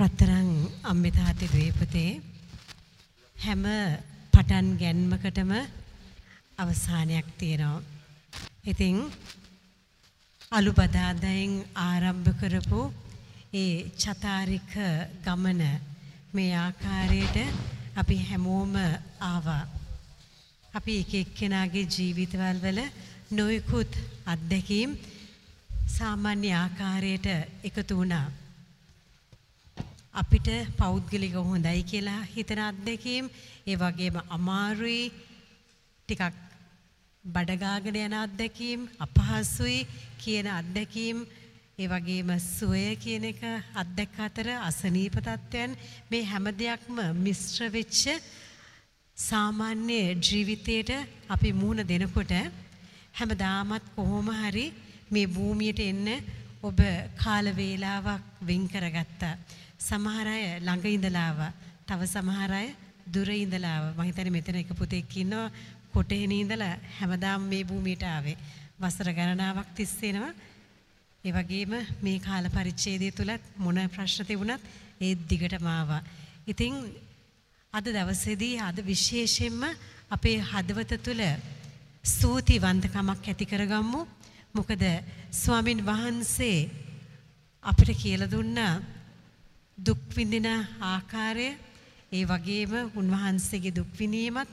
රත්තරන් අම්මිතාති දවේපතේ හැම පටන් ගැන්මකටම අවසානයක් තියෙනවා. ඉතිං අලු බදාදයෙන් ආරම්භ කරපු ඒ චතාරික ගමන මේ ආකාරයට අපි හැමෝම ආවා. අපි එක එක්කෙනාගේ ජීවිතවල් වල නොයෙකුත් අත්දැකීම් සාමාන්‍ය ආකාරයට එකතු වුණා. අපිට පෞද්ගලික හොඳයි කියලා හිතන අත්දැකීම් ඒ වගේම අමාරුයි ටිකක් බඩගාගෙන යන අත්දැකීම් අපහසුයි කියන අත්දැකීම් ඒ වගේම සුවය කියන එක අත්දැක අතර අසනීප තත්ත්වයන් මේ හැම දෙයක්ම මිශ්‍ර වෙච්ච සාමාන්‍ය ජීවිතයට අපි මුහුණ දෙනකොට හැමදාමත් කොහොම හරි මේ භූමියට එන්න ඔබ කාල වේලාවක් වෙන් කරගත්තා. සමහර අය ළඟ ඉඳලා ආවා. තව සමහර අය දුර ඉඳලා ආවා. මම හිතන්නේ මෙතන එක පුතෙක් ඉන්නවා කොටේන ඉඳලා හැමදාම මේ භූමියට ආවේ. වසර ගණනාවක් තිස්සේනවා. ඒ වගේම මේ කාල පරිච්ඡේදය තුලත් මොන ප්‍රශ්න තිබුණත් ඒ දිගටම ආවා. ඉතින් අද දවසේදී අද විශේෂයෙන්ම අපේ හදවත තුල ස්තුතිවන්තකමක් ඇති කරගමු. මොකද ස්වාමින් වහන්සේ අපිට කියලා දුන්නා දුක් විඳින ආකාරය ඒ වගේම උන්වහන්සේගේ දුක් විඳීමත්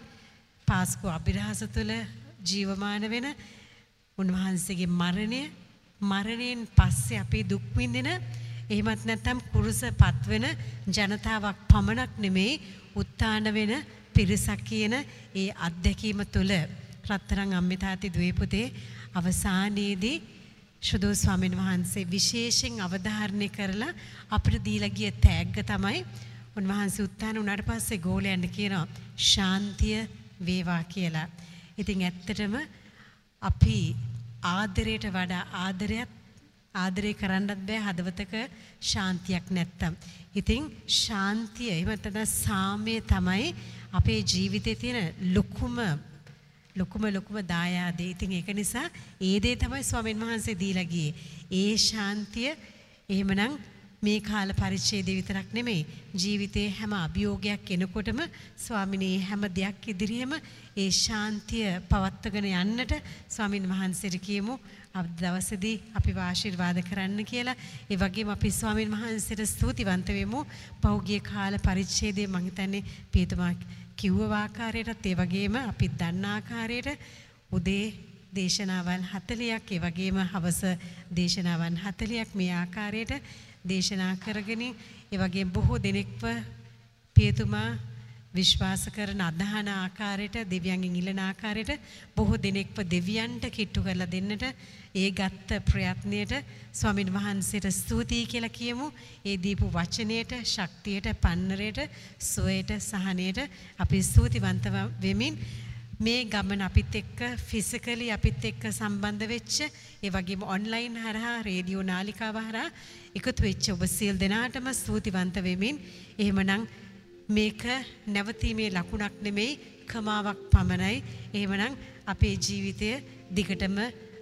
පාස්කු අභිරහස තුළ ජීවමාන වෙන උන්වහන්සේගේ මරණය මරණයෙන් පස්සේ අපි දුක් විඳින එහෙමත් නැත්නම් කුරුස පත්වෙන ජනතාවක් පමණක් නෙමෙයි උත්තාන වෙන පිරිසක් කියන ඒ අත්දැකීම තුළ. රත්තරන් අම්මිතාති දුවේ අවසානයේදී ශුදෝ ස්වාමීන් වහන්සේ විශේෂයෙන් අවධාරණය කරලා අපිට දීලා ගිය තෑග්ග තමයි උන්වහන්සේ උත්තාන වුණාට පස්සේ ගෝලයන්ට කියනවා ශාන්තිය වේවා කියලා. ඉතින් ඇත්තටම අපි ආදරයට වඩා ආදරයක් ආදරය කරන්නත් බෑ හදවතක ශාන්තියක් නැත්තම්. ඉතින් ශාන්තිය එහෙම නැත්නම් සාමය තමයි අපේ ජීවිතේ තියෙන ලොකුම ලොකුම ලොකුම දායාදේ. ඉතින් ඒක නිසා ඒ දේ තමයි ස්වාමීන් වහන්සේ දීලා ගියේ. ඒ ශාන්තිය එහෙමනම් මේ කාල පරිච්ඡේදය විතරක් නෙමෙයි ජීවිතේ හැම අභියෝගයක් එනකොටම ස්වාමිනේ හැම දෙයක් ඉදිරියේම ඒ ශාන්තිය පවත්වගෙන යන්නට ස්වාමින් වහන්සේට කියමු අද දවසේදී අපිව ආශිර්වාද කරන්න කියලා. ඒ වගේම අපි ස්වාමින් වහන්සේට ස්තුතිවන්ත වෙමු. පහුගිය කාල පරිච්ඡේදයේ මම හිතන්නේ පියතුමා කිව්ව ආකාරයටත් ඒ වගේම අපි දන්න ආකාරයට උදේ දේශනාවන් 40ක් ඒ වගේම හවස දේශනාවන් 40ක් මේ ආකාරයට දේශනා කරගෙන ඒ වගේම බොහෝ දෙනෙක්ව පියතුමා විශ්වාස කරන අදහන ආකාරයට දෙවියන්ගෙන් ඉල්ලන ආකාරයට බොහෝ දෙනෙක්ව දෙවියන්ට කිට්ටු කරලා දෙන්නට ඒ ගත්ත ප්‍රයත්නයට ස්වාමින් වහන්සේට ස්තුතියි කියලා කියමු. ඒ දීපු වචනයට, ශක්තියට, පන්නරයට, සුවයට, සහනයට අපි ස්තුතිවන්ත වෙමින් මේ ගමන අපිත් එක්ක ෆිසිකලි අපිත් එක්ක සම්බන්ධ වෙච්ච ඒ වගේම ඔන්ලයින් හරහා රේඩියෝ නාලිකාව හරහා එකතු වෙච්ච ඔබ සියලු දෙනාටම ස්තුතිවන්ත වෙමින් එහෙමනම් මේක නැවතීමේ ලකුණක් නෙමෙයි කමාවක් පමණයි. එහෙමනම් අපේ ජීවිතය දිගටම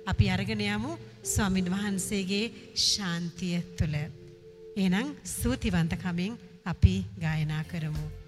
අපි අරගෙන යමු ස්වාමින් වහන්සේගේ ශාන්තිය තුළ. එහෙනම් ස්තුතිවන්ත කමින් අපි ගායනා කරමු.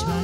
මෙමා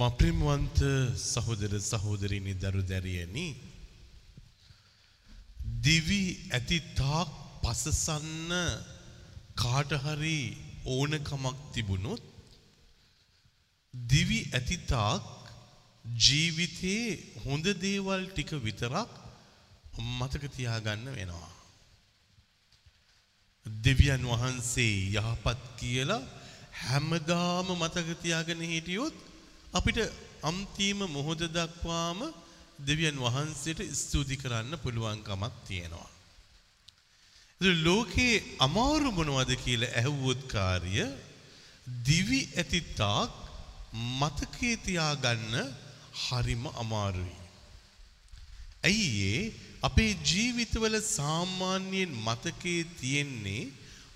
මප්‍රිම්වන්ත සහෝදර සහෝදරිනි දරු දැරියනි දිවි ඇති තාක් පසසන්න කාට හරි ඕනකමක් තිබුණොත් දිවි ඇති තාක් ජීවිතේ හොඳ දේවල් ටික විතරක් මතක තියාගන්න වෙනවා. දෙවියන් වහන්සේ යහපත් කියලා හැමදාම මතක තියාගෙන හිටියොත් අපිට අන්තිම මොහොත දක්වාම දෙවියන් වහන්සේට ස්තුති කරන්න පුළුවන්කමක් තියෙනවා. ඉතින් ලෝකේ අමාරු මොනවද කියලා ඇහුවොත් කාර්ය දිවි ඇති තාක් මතකේ තියාගන්න හරිම අමාරුයි. ඇයි ඒ අපේ ජීවිතවල සාමාන්‍යයෙන් මතකයේ තියෙන්නේ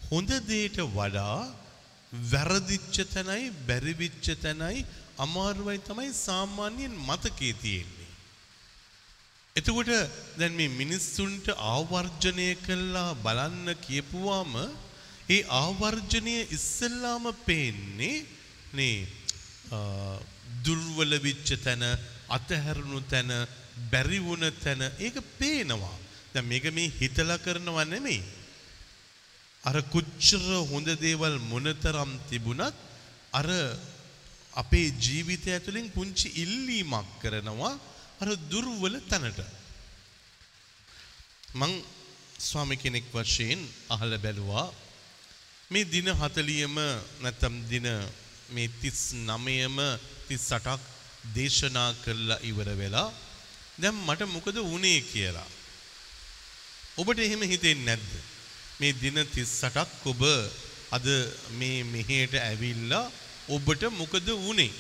හොඳ දේට වඩා වැරදිච්ච තැනයි බැරිවිච්ච තැනයි අමාරුවයි තමයි සාමාන්‍යයෙන් මතකයේ තියෙන්නේ. එතකොට දැන් මේ මිනිස්සුන්ට ආවර්ජනය කළා බලන්න කියපුවාම ඒ ආවර්ජනය ඉස්සෙල්ලාම පේන්නේ නේ දුර්වල විච්ච තැන අතහැරුණු තැන බැරි වුණ තැන ඒක පේනවා. දැන් මේක මේ හිතලා කරනවා නෙමෙයි. අර කොච්චර හොඳ දේවල් මොනතරම් තිබුණත් අර අපේ ජීවිතය ඇතුළෙන් පුංචි ඉල්ලීමක් කරනවා අර දුර්වල තැනට. මං ස්වාමි කෙනෙක් වශයෙන් අහලා බැලුවා මේ දින 40ම නැත්නම් දින මේ 39ම 38ක් දේශනා කරලා ඉවර වෙලා දැන් මට මොකද වුනේ කියලා. ඔබට එහෙම හිතෙන්නේ නැද්ද? මේ දින 38ක් ඔබ අද මේ මෙහෙට ඇවිල්ලා ඔබට මොකද වුනේ?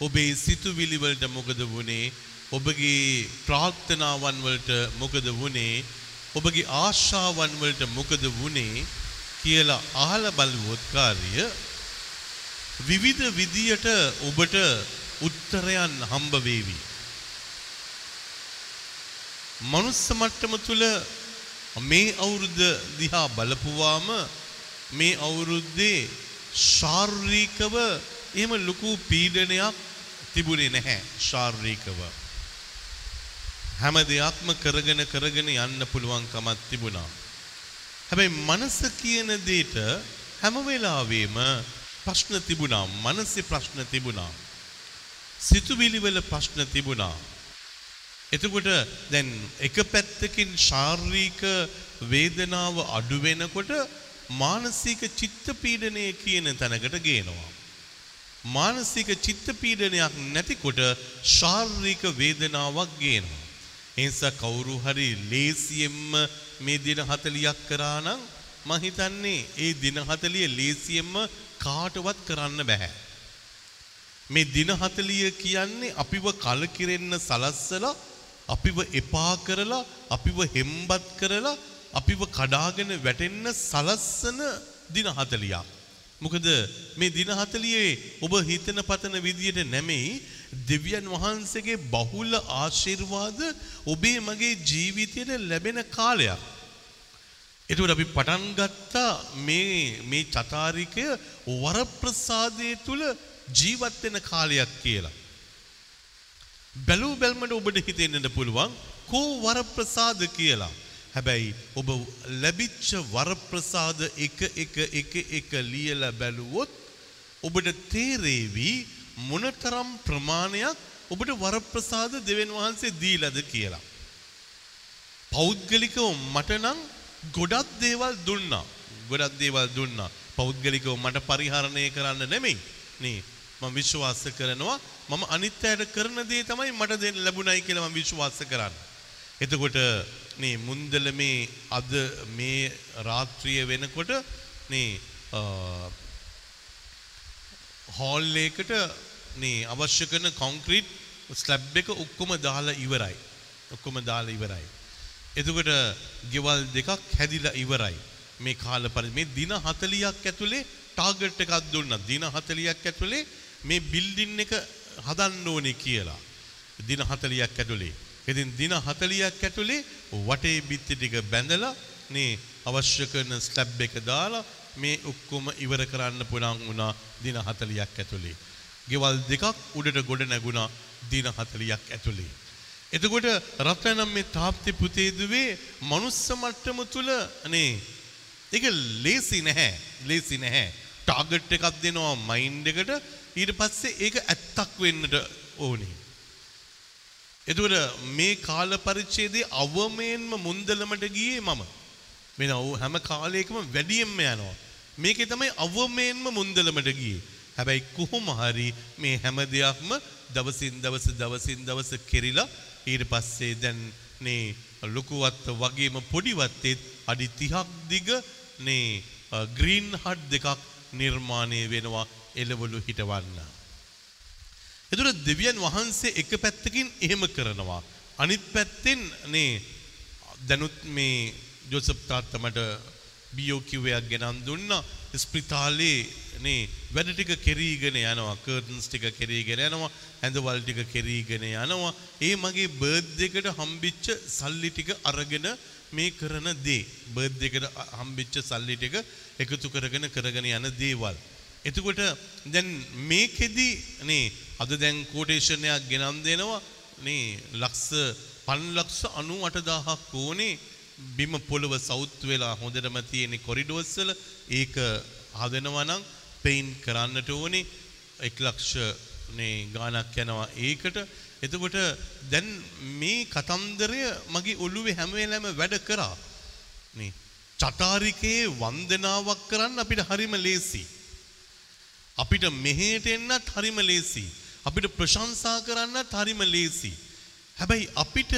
ඔබේ සිතුවිලි වලට මොකද වුනේ? ඔබගේ ප්‍රාර්ථනාවන් වලට මොකද වුනේ? ඔබගේ ආශාවන් වලට මොකද වුනේ කියලා අහලා බලුවොත් කාර්ය විවිධ විදියට ඔබට උත්තරයන් හම්බ වේවි. මනුස්ස මට්ටම තුළ මේ අවුරුද්ද දිහා බලපුවාම මේ අවුරුද්දේ ශාරීරිකව එහෙම ලොකු පීඩනයක් තිබුණේ නැහැ ශාරීරිකව. හැම දෙයක්ම කරගෙන කරගෙන යන්න පුළුවන්කමක් තිබුණා. හැබැයි මනස කියන දෙයට හැම වෙලාවෙම ප්‍රශ්න තිබුණා. මනසේ ප්‍රශ්න තිබුණා. සිතුවිලි වල ප්‍රශ්න තිබුණා. එතකොට දැන් එක පැත්තකින් ශාරීරික වේදනාව අඩු වෙනකොට මානසික චිත්ත පීඩනය කියන තැනකට ගේනවා. මානසික චිත්ත පීඩනයක් නැතිකොට ශාරීරික වේදනාවක් ගේනවා. ඒ නිසා කවුරු හරි ලේසියෙන්ම මේ දින 40ක් කරා නම් මං හිතන්නේ ඒ දින 40 ලේසියෙන්ම කාටවත් කරන්න බෑ. මේ දින 40 කියන්නේ අපිව කලකිරෙන්න සලස්සලා අපිව එපා කරලා අපිව හෙම්බත් කරලා අපිව කඩාගෙන වැටෙන්න සලස්සන දින 40ක්. මොකද මේ දින 40 ඔබ හිතන පතන විදියට නැමෙයි දෙවියන් වහන්සේගේ බහුල ආශිර්වාද ඔබේ මගේ ජීවිතයට ලැබෙන කාලයක්. එතකොට අපි පටන් ගත්තා මේ මේ චතාරිකය වරප්‍රසාදයේ තුල ජීවත් වෙන කාලයක් කියලා. බැලූ බැල්මට ඔබට හිතෙන්නට පුළුවන් කෝ වරප්‍රසාද කියලා. හැබැයි ඔබ ලැබිච්ච වරප්‍රසාද එක එක එක එක ලියලා බැලුවොත් ඔබට තේරේවි මොනතරම් ප්‍රමාණයක් ඔබට වරප්‍රසාද දෙවන් වහන්සේ දීලාද කියලා. පෞද්ගලිකව මට නම් ගොඩක් දේවල් දුන්නා. ගොඩක් දේවල් දුන්නා. පෞද්ගලිකව මට පරිහරණය කරන්න නෙමෙයි. නේ මම විශ්වාස කරනවා මම අනිත් අයට කරන දේ තමයි මට දෙන්න ලැබුණයි කියලා මම විශ්වාස කරන්නේ. එතකොට මේ මුන්දල මේ අද මේ රාත්‍රිය වෙනකොට මේ හෝල් එකකට මේ අවශ්‍ය කරන කොන්ක්‍රීට් ස්ලැබ් එක ඔක්කොම දාලා ඉවරයි. ඔක්කොම දාලා ඉවරයි. එතකොට ගෙවල් දෙකක් හැදිලා ඉවරයි. මේ කාල පරිදි මේ දින 40ක් ඇතුලේ ටාගට් එකක් දුන්නා. දින 40ක් ඇතුලේ මේ බිල්ඩින් එක හදන්න ඕනේ කියලා. දින 40ක් ඇතුලේ. ඉතින් දින 40ක් ඇතුලේ වටේ බිත්ති ටික බැඳලා මේ අවශ්‍ය කරන ස්ලැබ් එක දාලා මේ ඔක්කොම ඉවර කරන්න පුළුවන් වුණා දින 40ක් ඇතුලේ. ගෙවල් දෙකක් උඩට ගොඩ නැගුණා දින 40ක් ඇතුලේ. එතකොට රත්නම් මේ තාප්ති පුතේ දුවේ මනුස්ස මට්ටම තුල නේ ඒක ලේසි නැහැ. ලේසි නැහැ. ටාගට් එකක් දෙනවා මයින්ඩ් එකට ඊට පස්සේ ඒක ඇත්තක් වෙන්නට ඕනේ. එතකොට මේ කාල පරිච්ඡේදයේ අවමයෙන්ම මුන්දලමට ගියේ මම. වෙන හැම කාලයකම වැඩියෙන්ම යනවා. මේකේ තමයි අවමයෙන්ම මුන්දලමට ගියේ. හැබැයි කොහොම හරි මේ හැම දෙයක්ම දවසින් දවස දවසින් දවස කෙරිලා ඊට පස්සේ දැන් මේ ලොකුවත් වගේම පොඩිවත්තෙත් අඩි 30ක් දිග මේ ග්‍රීන් හට් දෙකක් නිර්මාණය වෙනවා එළවලු හිටවන්න. එතුට දෙවියන් වහන්සේ එක පැත්තකින් එහෙම කරනවා. අනිත් පැත්තෙන් නේ දැනුත් මේ ජොසප් තාත්තමට බියෝකිවයක් ගෙනන් දුන්න. ස්ප්‍රිතාලේ නේ වැඩ ටික කෙරීගෙන යනවා. කර්ටන්ස් ටික කෙරීගෙන යනවා. ඇඳවල් ටික කෙරීගෙන යනවා. ඒ මගේ බර්ත් එකට හම්බිච්ච සල්ලි ටික අරගෙන මේ කරන දේ. බර්ත් එකට හම්බිච්ච සල්ලි ටික එකතු කරගෙන කරගෙන යන දේවල්. එතකොට දැන් මේකෙදි නේ අද දැන් කෝටේෂන් එකක් ගෙනම් දෙනවා නේ ලක්ෂ 5 ලක්ෂ 98000ක් ඕනේ බිම පොළව සවුත් වෙලා හොඳටම තියෙන කොරිඩෝර්ස් වල ඒක හදනවා නම් පෙයින් කරන්නට ඕනේ 1 ලක්ෂ නේ ගාණක් යනවා ඒකට. එතකොට දැන් මේ කතන්දරය මගේ ඔළුවේ හැම වෙලාවෙම වැඩ කරා. නේ චටාරිකේ වන්දනාවක් කරන්න අපිට හරිම ලේසි අපිට මෙහෙට එන්නත් හරිම ලේසි. අපිට ප්‍රශංසා කරන්නත් හරිම ලේසි. හැබැයි අපිට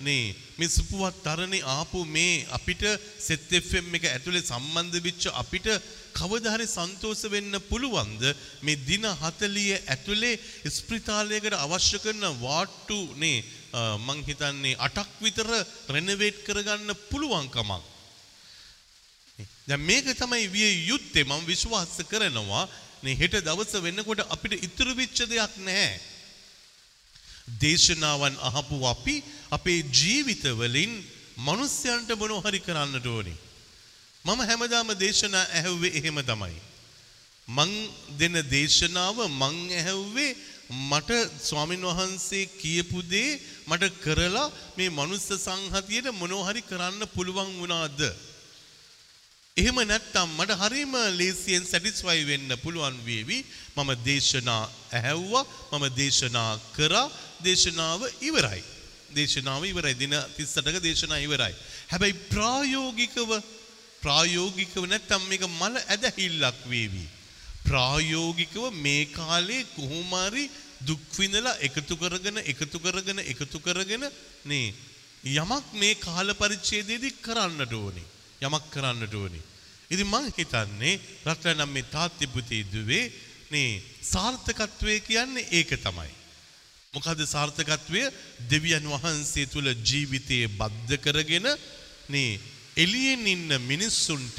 නේ මේ සුපුවත් තරණේ ආපු මේ අපිට සෙත් FM එක ඇතුලේ සම්බන්ධ වෙච්ච අපිට කවදා හරි සන්තෝෂ වෙන්න පුළුවන්ද? මේ දින 40 ඇතුලේ ස්ප්‍රිතාලයකට අවශ්‍ය කරන වාට්ටු නේ මං හිතන්නේ 8ක් විතර රෙනොවේට් කරගන්න පුළුවන්කමක්. දැන් මේක තමයි විය යුත්තේ. මම විශ්වාස කරනවා නේ හෙට දවස වෙනකොට අපිට ඉතුරු වෙච්ච දෙයක් නැහැ දේශනාවන් අහපු අපි අපේ ජීවිතවලින් මනුස්්‍යයන්ට මොනෝ හරි කරන්නට ඕනේ. මම හැමදාම දේශනා ඇහැව්වේ එහෙම තමයි. මං දෙන දේශනාව මං ඇහැව්වේ මට ස්වාමින් වහන්සේ කියපු දේ මට කරලා මේ මනුස්ස සංහතියට මොනෝහරි කරන්න පුළුවන් වුණාද. එහෙම නැත්තම් මට හරිම ලේසියෙන් සැටිස්ෆයි වෙන්න පුළුවන් වේවි මම දේශනා ඇහැව්වා මම දේශනා කරා දේශනාව ඉවරයි. දේශනාව ඉවරයි දින තිස්සටක දේශනා ඉවරයි. හැබැයි ප්‍රායෝගිකව ප්‍රායෝගිකව නැත්තම් මේක මල ඇදහිල්ලක් වේවි. ප්‍රායෝගිකව මේ කාලේ කොහොමරි දුක් විඳලා එකතු කරගෙන එකතු කරගෙන එකතු කරගෙන නේ යමක් මේ කාල පරිච්ඡේදයේදී කරන්නට ඕනේ. යමක් කරන්නට ඕනේ. ඉතින් මං හිතන්නේ රත්නම් මේ තාත්ති පුතේ දුවේ නේ සාර්ථකත්වය කියන්නේ ඒක තමයි. මොකද සාර්ථකත්වය දෙවියන් වහන්සේ තුල ජීවිතයේ බද්ධ කරගෙන නේ එළියෙන් ඉන්න මිනිස්සුන්ට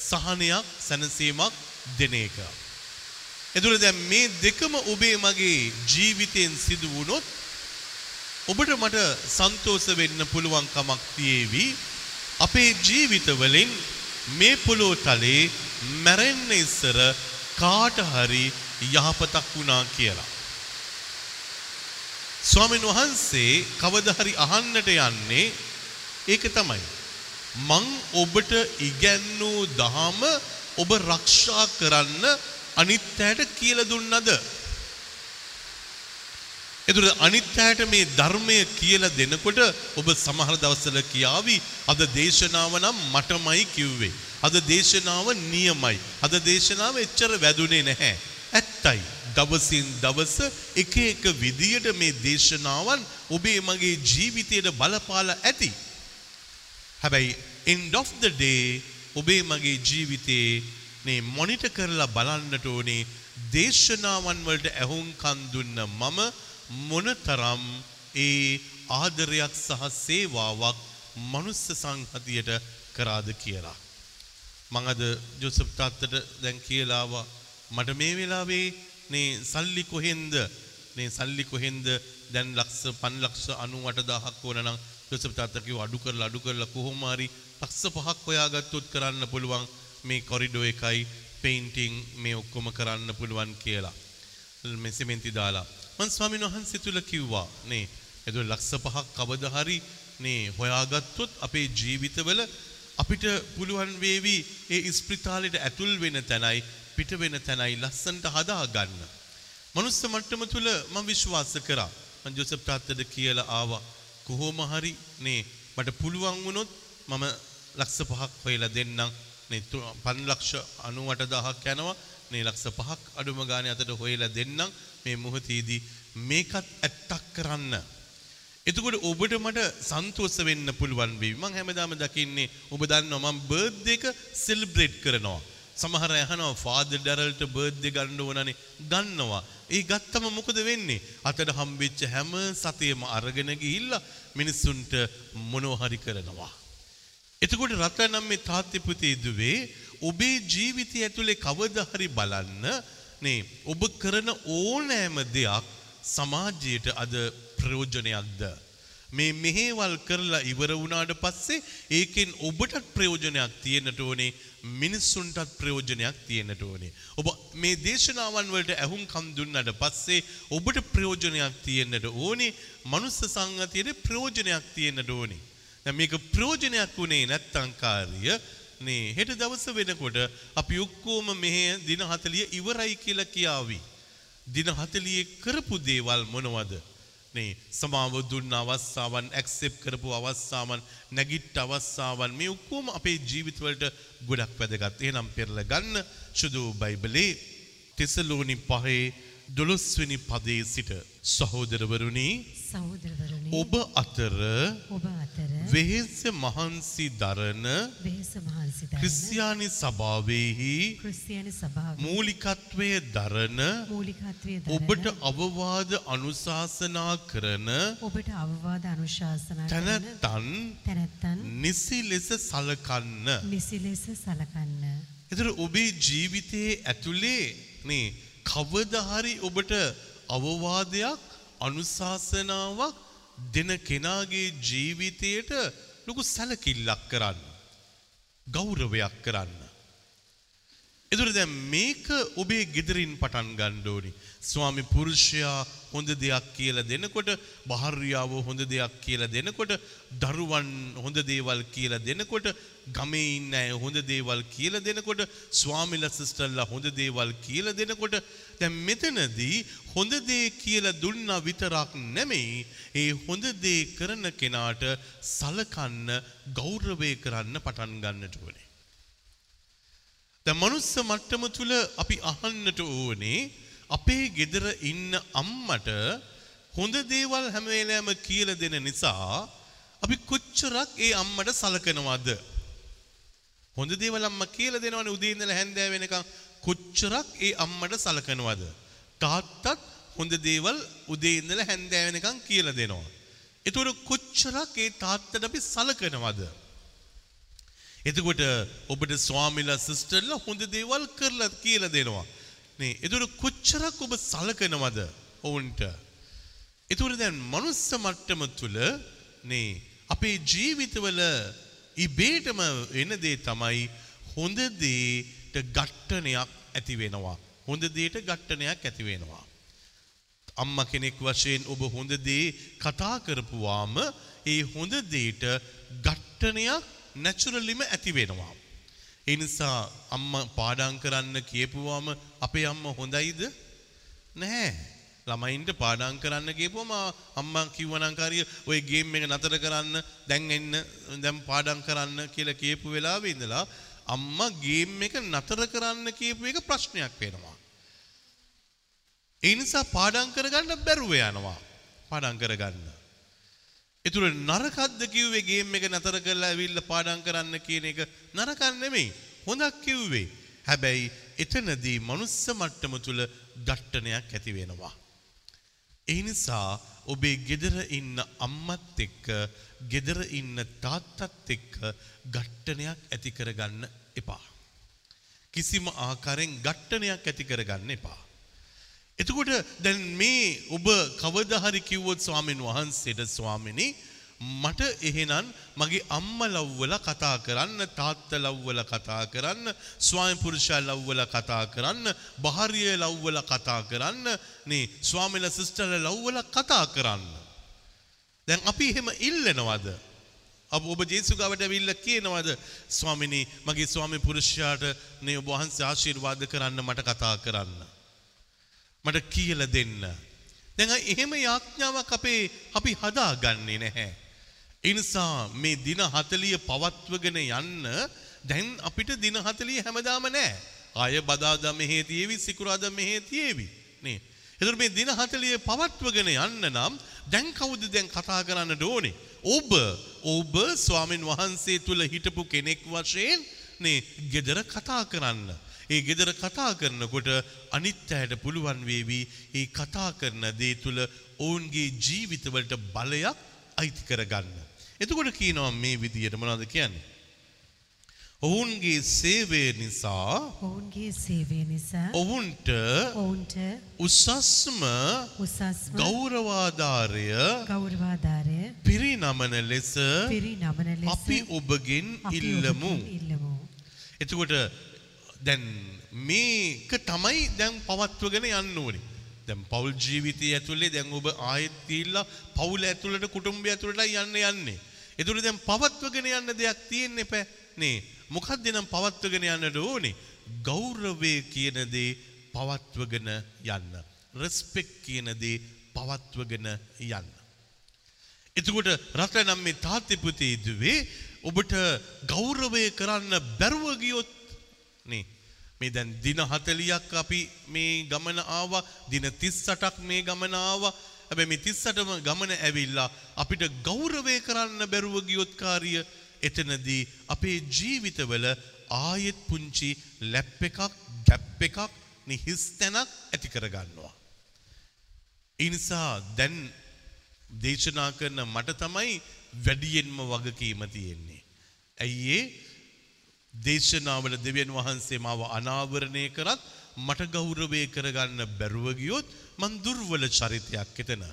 සහනයක් සැනසීමක් දෙන එක. එතුළ දැන් මේ දෙකම ඔබේ මගේ ජීවිතයෙන් සිදු වුණොත් ඔබට මට සන්තෝෂ වෙන්න පුළුවන් කමක් තියේවි. අපේ ජීවිතවලින් මේ පොළොව තලේ මැරෙන්න ඉස්සර කාට හරි යහපතක් වුණා කියලා. ස්වාමීන් වහන්සේ කවදා හරි අහන්නට යන්නේ ඒක තමයි. මං ඔබට ඉගැන්වූ දහම ඔබ රක්ෂා කරන්න අනිත් අයට කියලා දුන්නද? එතුර අනිත් අයට මේ ධර්මය කියලා දෙනකොට ඔබ සමහර දවස්වල කියාවි අද දේශනාව නම් මටමයි කිව්වේ. අද දේශනාව නියමයි. අද දේශනාව එච්චර වැදුනේ නැහැ. ඇත්තයි. දවසින් දවස එක එක විදියට මේ දේශනාවන් ඔබේ මගේ ජීවිතයට බලපාලා ඇති. හැබැයි end of the day ඔබේ මගේ ජීවිතේ නේ මොනිටර් කරලා බලන්නට ඕනේ දේශනාවන් වලට ඇහුම්කන් දුන්න මම මොනතරම් ඒ ආදරයක් සහ සේවාවක් මනුස්ස සංහතියට කරාද කියලා. මං අද ජොසප් තාත්තට දැන් කියලා ආවා මට මේ වෙලාවේ නේ සල්ලි කොහෙන්ද නේ සල්ලි කොහෙන්ද දැන් ලක්ෂ 5 ලක්ෂ 98000ක් ඕන නම් ජොසප් තාත්තා කිව්වා අඩු කරලා අඩු කරලා කොහොම හරි ලක්ෂ 5ක් හොයාගත්තොත් කරන්න පුළුවන් මේ කොරිඩෝ එකයි පේන්ටිං මේ ඔක්කොම කරන්න පුළුවන් කියලා. මේ සිමෙන්ති දාලා. මං ස්වාමීන් වහන්සේ තුල කිව්වා නේ එතකොට ලක්ෂ පහක් කවදා හරි නේ හොයාගත්තොත් අපේ ජීවිතවල අපිට පුළුවන් වේවි ඒ ඉස්පිරිතාලෙට ඇතුල් වෙන තැනයි පිට වෙන තැනයි ලස්සනට හදා ගන්න. මනුස්ස මට්ටම තුල මම විශ්වාස කරා. මං ජෝසප් තාත්තට කියලා ආවා. කොහොම හරි නේ මට පුළුවන් වුණොත් මම ලක්ෂ පහක් හොයලා දෙන්නම්. නේ 5 ලක්ෂ 98000ක් යනවා. නේ ලක්ෂ පහක් අඩුම ගානේ අතට හොයලා දෙන්නම්. මේ මොහොතේදී මේකත් ඇත්තක් කරන්න. එතකොට ඔබට මට සන්තෝෂ වෙන්න පුළුවන් වෙයි. මම හැමදාම දකින්නේ ඔබ දන්නවා මම බර්ත්ඩේ එක සෙලිබ්‍රේට් කරනවා. සමහර අහනවා ෆාදර් ඩැරල්ට බර්ත්ඩේ ගන්න ඕනනේ. ගන්නවා. ඒ ගත්තම මොකද වෙන්නේ? අතට හම්බෙච්ච හැම සතියෙම අරගෙන ගිහිල්ලා මිනිස්සුන්ට මොනවා හරි කරනවා. එතකොට රත්නම් මේ තාත්ති පුතේ දුවේ ඔබේ ජීවිතය ඇතුලේ කවදා හරි බලන්න නේ ඔබ කරන ඕනෑම දෙයක් සමාජයට අද ප්‍රයෝජනයක්ද? මේ මෙහෙවල් කරලා ඉවර වුණාට පස්සේ ඒකෙන් ඔබටත් ප්‍රයෝජනයක් තියෙන්නට ඕනේ මිනිස්සුන්ටත් ප්‍රයෝජනයක් තියෙන්නට ඕනේ. ඔබ මේ දේශනාවන් වලට ඇහුම්කම් දුන්නට පස්සේ ඔබට ප්‍රයෝජනයක් තියෙන්නට ඕනේ මනුස්ස සංගතියේ ප්‍රයෝජනයක් තියෙන්නට ඕනේ. දැන් මේක ප්‍රයෝජනයක් උනේ නැත්තම් කාර්ය නේ හෙට දවස වෙනකොට අපි ඔක්කොම මෙහෙ දින 40 ඉවරයි කියලා කියාවි. දින 40 කරපු දේවල් මොනවද? නේ සමාව දුන්න අවස්ථාවන් ඇක්සෙප් කරපු අවස්ථාවන් නැගිට්ට අවස්ථාවන් මේ ඔක්කොම අපේ ජීවිතවලට ගොඩක් වැදගත්. එහෙනම් පෙරලා ගන්න සුදු බයිබලේ තෙසලෝනි පහේ දොළොස්වෙනි පදේ සිට සහෝදරවරුනි සහෝදරවරුනි ඔබ අතර ඔබ අතර වෙහෙස මහන්සි දරන වෙහෙස මහන්සි දරන ක්‍රිස්තියානි සභාවෙහි ක්‍රිස්තියානි සභාව මූලිකත්වය දරන මූලිකත්වයේ ඔබට දරන අවවාද අනුශාසනා කරන ඔබට අවවාද අනුශාසනා කරන තැනැත්තන් තැනැත්තන් නිසි ලෙස සලකන්න. නිසි ලෙස සලකන්න. එතර ඔබේ ජීවිතයේ ඇතුලේ නේ කවදහරි ඔබට අවවාදයක් අනුශාසනාවක් දෙන කෙනාගේ ජීවිතයට ලොකු සැලකිල්ලක් කරන්න. ගෞරවයක් කරන්න. එතුර දැන් මේක ඔබේ ගෙදරින් පටන් ගන්න ඕනි. ස්වාමි පුරුෂයා හොඳ දෙයක් කියලා දෙනකොට, භාර්යාව හොඳ දෙයක් කියලා දෙනකොට, දරුවන් හොඳ දේවල් කියලා දෙනකොට, ගමේ ඉන්න අය හොඳ දේවල් කියලා දෙනකොට, ස්වාමිලා සිස්ටර්ලා හොඳ දේවල් කියලා දෙනකොට, දැන් මෙතනදී හොඳ දේ කියලා දුන්නා විතරක් නෙමෙයි, ඒ හොඳ දේ කරන කෙනාට සලකන්න, ගෞරවය කරන්න පටන් ගන්නට ඕනේ. දැන් මනුස්ස මට්ටම තුල අපි අහන්නට ඕනේ අපේ ගෙදර ඉන්න අම්මට හොඳ දේවල් හැම වෙලාවෙම කියලා දෙන නිසා අපි කොච්චරක් ඒ අම්මට සලකනවද? හොඳ දේවල් අම්මා කියලා දෙනවනේ උදේ ඉඳලා හැන්දෑව වෙනකන් කොච්චරක් ඒ අම්මට සලකනවද? තාත්තත් හොඳ දේවල් උදේ ඉඳලා හැන්දෑව වෙනකන් කියලා දෙනවා. ඒතකොට කොච්චරක් ඒ තාත්තට අපි සලකනවද? එතකොට ඔබට ස්වාමිලා සිස්ටර්ලා හොඳ දේවල් කරලා කියලා දෙනවා. නේ එතකොට කොච්චරක් ඔබ සලකනවද ඔවුන්ට? එතකොට දැන් මනුස්ස මට්ටම තුල නේ අපේ ජීවිතවල ඉබේටම වෙන දේ තමයි හොඳ දේට ඝට්ටනයක් ඇති වෙනවා. හොඳ දේට ඝට්ටනයක් ඇති වෙනවා. අම්මා කෙනෙක් වශයෙන් ඔබ හොඳ දේ කතා කරපුවාම ඒ හොඳ දේට ඝට්ටනයක් නැචුරලිම ඇති වෙනවා. ඒ නිසා අම්මා පාඩම් කරන්න කියපුවාම අපේ අම්මා හොඳයිද? නැහැ. ළමයින්ට පාඩම් කරන්න කියපුවම අම්මා කිව්වනම් කාරිය ඔය ගේම් එක නතර කරන්න දැන් එන්න දැන් පාඩම් කරන්න කියලා කියපු වෙලාවෙ ඉඳලා අම්මා ගේම් එක නතර කරන්න කියපු එක ප්‍රශ්නයක් වෙනවා. ඒ නිසා පාඩම් කරගන්න බැරුව යනවා. පාඩම් කරගන්න. ඒතුර නරකද්ද කිව්වේ ගේම් එක නතර කරලා ඇවිල්ලා පාඩම් කරන්න කියන එක නරකක් නෙමෙයි. හොඳක් කිව්වේ. හැබැයි එතනදී මනුස්ස මට්ටම තුල ඝට්ටනයක් ඇති වෙනවා. ඒ නිසා ඔබේ ගෙදර ඉන්න අම්මත් එක්ක ගෙදර ඉන්න තාත්තත් එක්ක ඝට්ටනයක් ඇති කරගන්න එපා. කිසිම ආකාරයෙන් ඝට්ටනයක් ඇති කරගන්න එපා. එතකොට දැන් මේ ඔබ කවදා හරි කිව්වොත් ස්වාමීන් වහන්සේට ස්වාමිනේ මට එහෙනම් මගේ අම්මා ලව්වලා කතා කරන්න තාත්තා ලව්වලා කතා කරන්න ස්වාමි පුරුෂයා ලව්වලා කතා කරන්න භාර්යය ලව්වලා කතා කරන්න නේ ස්වාමිලා සිස්ටර්ලා ලව්වලා කතා කරන්න. දැන් අපි එහෙම ඉල්ලනවද? අප ඔබ ජේසු ගාවට ඇවිල්ලා කියනවද? ස්වාමිනේ මගේ ස්වාමි පුරුෂයාට නේ ඔබ වහන්සේ ආශිර්වාද කරන්න මට කතා කරන්න. මට කියලා දෙන්න. දැන් එහෙම යාඥාවක් අපේ අපි හදාගන්නේ නැහැ. ඒ නිසා මේ දින 40 පවත්වගෙන යන්න දැන් අපිට දින 40 හැමදාම නැහැ. ආය බදාදා මෙහෙ තියේවි සිකුරාදා මෙහෙ තියේවි. නේ. එතකොට මේ දින 40 පවත්වගෙන යන්න නම් දැන් කවුද දැන් කතා කරන්නට ඕනේ? ඔබ ඔබ ස්වාමින් වහන්සේ තුල හිටපු කෙනෙක් වශයෙන් නේ gedara කතා කරන්න. ඒ ගෙදර කතා කරනකොට අනිත් අයට පුළුවන් වේවි ඒ කතා කරන දේ තුල ඔවුන්ගේ ජීවිතවලට බලයක් අයිති කරගන්න. එතකොට කියනවා මේ විදියට මොනවද කියන්නේ? ඔවුන්ගේ සේවය නිසා ඔවුන්ගේ සේවය නිසා ඔවුන්ට ඔවුන්ට උසස්ම උසස්ම ගෞරවාධාරය ගෞරවාධාරය පිරිනමන ලෙස පිරිනමන ලෙස අපි ඔබගෙන් ඉල්ලමු. ඉල්ලමු. එතකොට දැන් මේක තමයි දැන් පවත්වගෙන යන්න ඕනේ. දැන් පෞල් ජීවිතය ඇතුලේ දැන් ඔබ ආයෙත් ගිහිල්ලා පෞල් ඇතුළට කුටුම්බය ඇතුළට යන්න යන්නේ. ඒතුළු දැන් පවත්වගෙන යන්න දෙයක් තියෙන්නේ පෑ නේ. මොකක්ද නම් පවත්වගෙන යන්නට ඕනේ? ගෞරවය කියන දේ පවත්වගෙන යන්න. රෙස්පෙක්ට් කියන දේ පවත්වගෙන යන්න. එතකොට රට නම් මේ තාත්ති පුතේ දුවේ ඔබට ගෞරවය කරන්න බැරුව ගියොත් නේ මේ දැන් දින 40ක් අපි මේ ගමන ආවා දින 38ක් මේ ගමන ආවා හැබැයි මේ 38ම ගමන ඇවිල්ලා අපිට ගෞරවය කරන්න බැරුව ගියොත් කාර්ය එතනදී අපේ ජීවිතවල ආයෙත් පුංචි ලැප් එකක් ගැප් එකක් නිහිස් තැනක් ඇති කරගන්නවා. ඒ නිසා දැන් දේශනා කරන මට තමයි වැඩියෙන්ම වගකීම තියෙන්නේ. ඇයි ඒ දේශනාවල දෙවියන් වහන්සේ මාව අනාවරණය කරත් මට ගෞරවය කරගන්න බැරුව ගියොත් මං දුර්වල චරිතයක් එතන.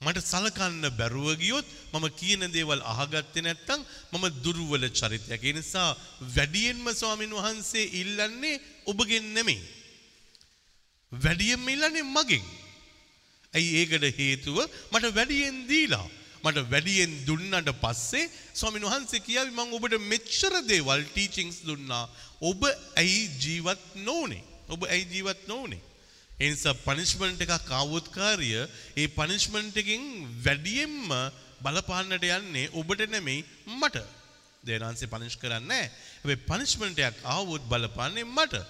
මට සලකන්න බැරුව ගියොත් මම කියන දේවල් අහගත්තේ නැත්තම් මම දුර්වල චරිතයක්. ඒ නිසා වැඩියෙන්ම ස්වාමින් වහන්සේ ඉල්ලන්නේ ඔබගෙන් නෙමෙයි. වැඩියෙන්ම ඉල්ලන්නේ මගෙන්. ඇයි ඒකට හේතුව මට වැඩියෙන් දීලා. මට වැඩියෙන් දුන්නට පස්සේ ස්වාමින් වහන්සේ කියාවි මම ඔබට මෙච්චර දේවල් ටීචින්ග්ස් දුන්නා. ඔබ ඇයි ජීවත් නොවුනේ? ඔබ ඇයි ජීවත් නොවුනේ? ඒ නිසා පනිෂ්මන්ට් එකක් ආවොත් කාර්ය ඒ පනිෂ්මන්ට් එකෙන් වැඩියෙන්ම බලපාන්නට යන්නේ ඔබට නෙමෙයි මට. දේනාන්සේ පනිෂ් කරන්නේ නැහැ. හැබැයි පනිෂ්මන්ට් එකක් ආවොත් බලපාන්නේ මට.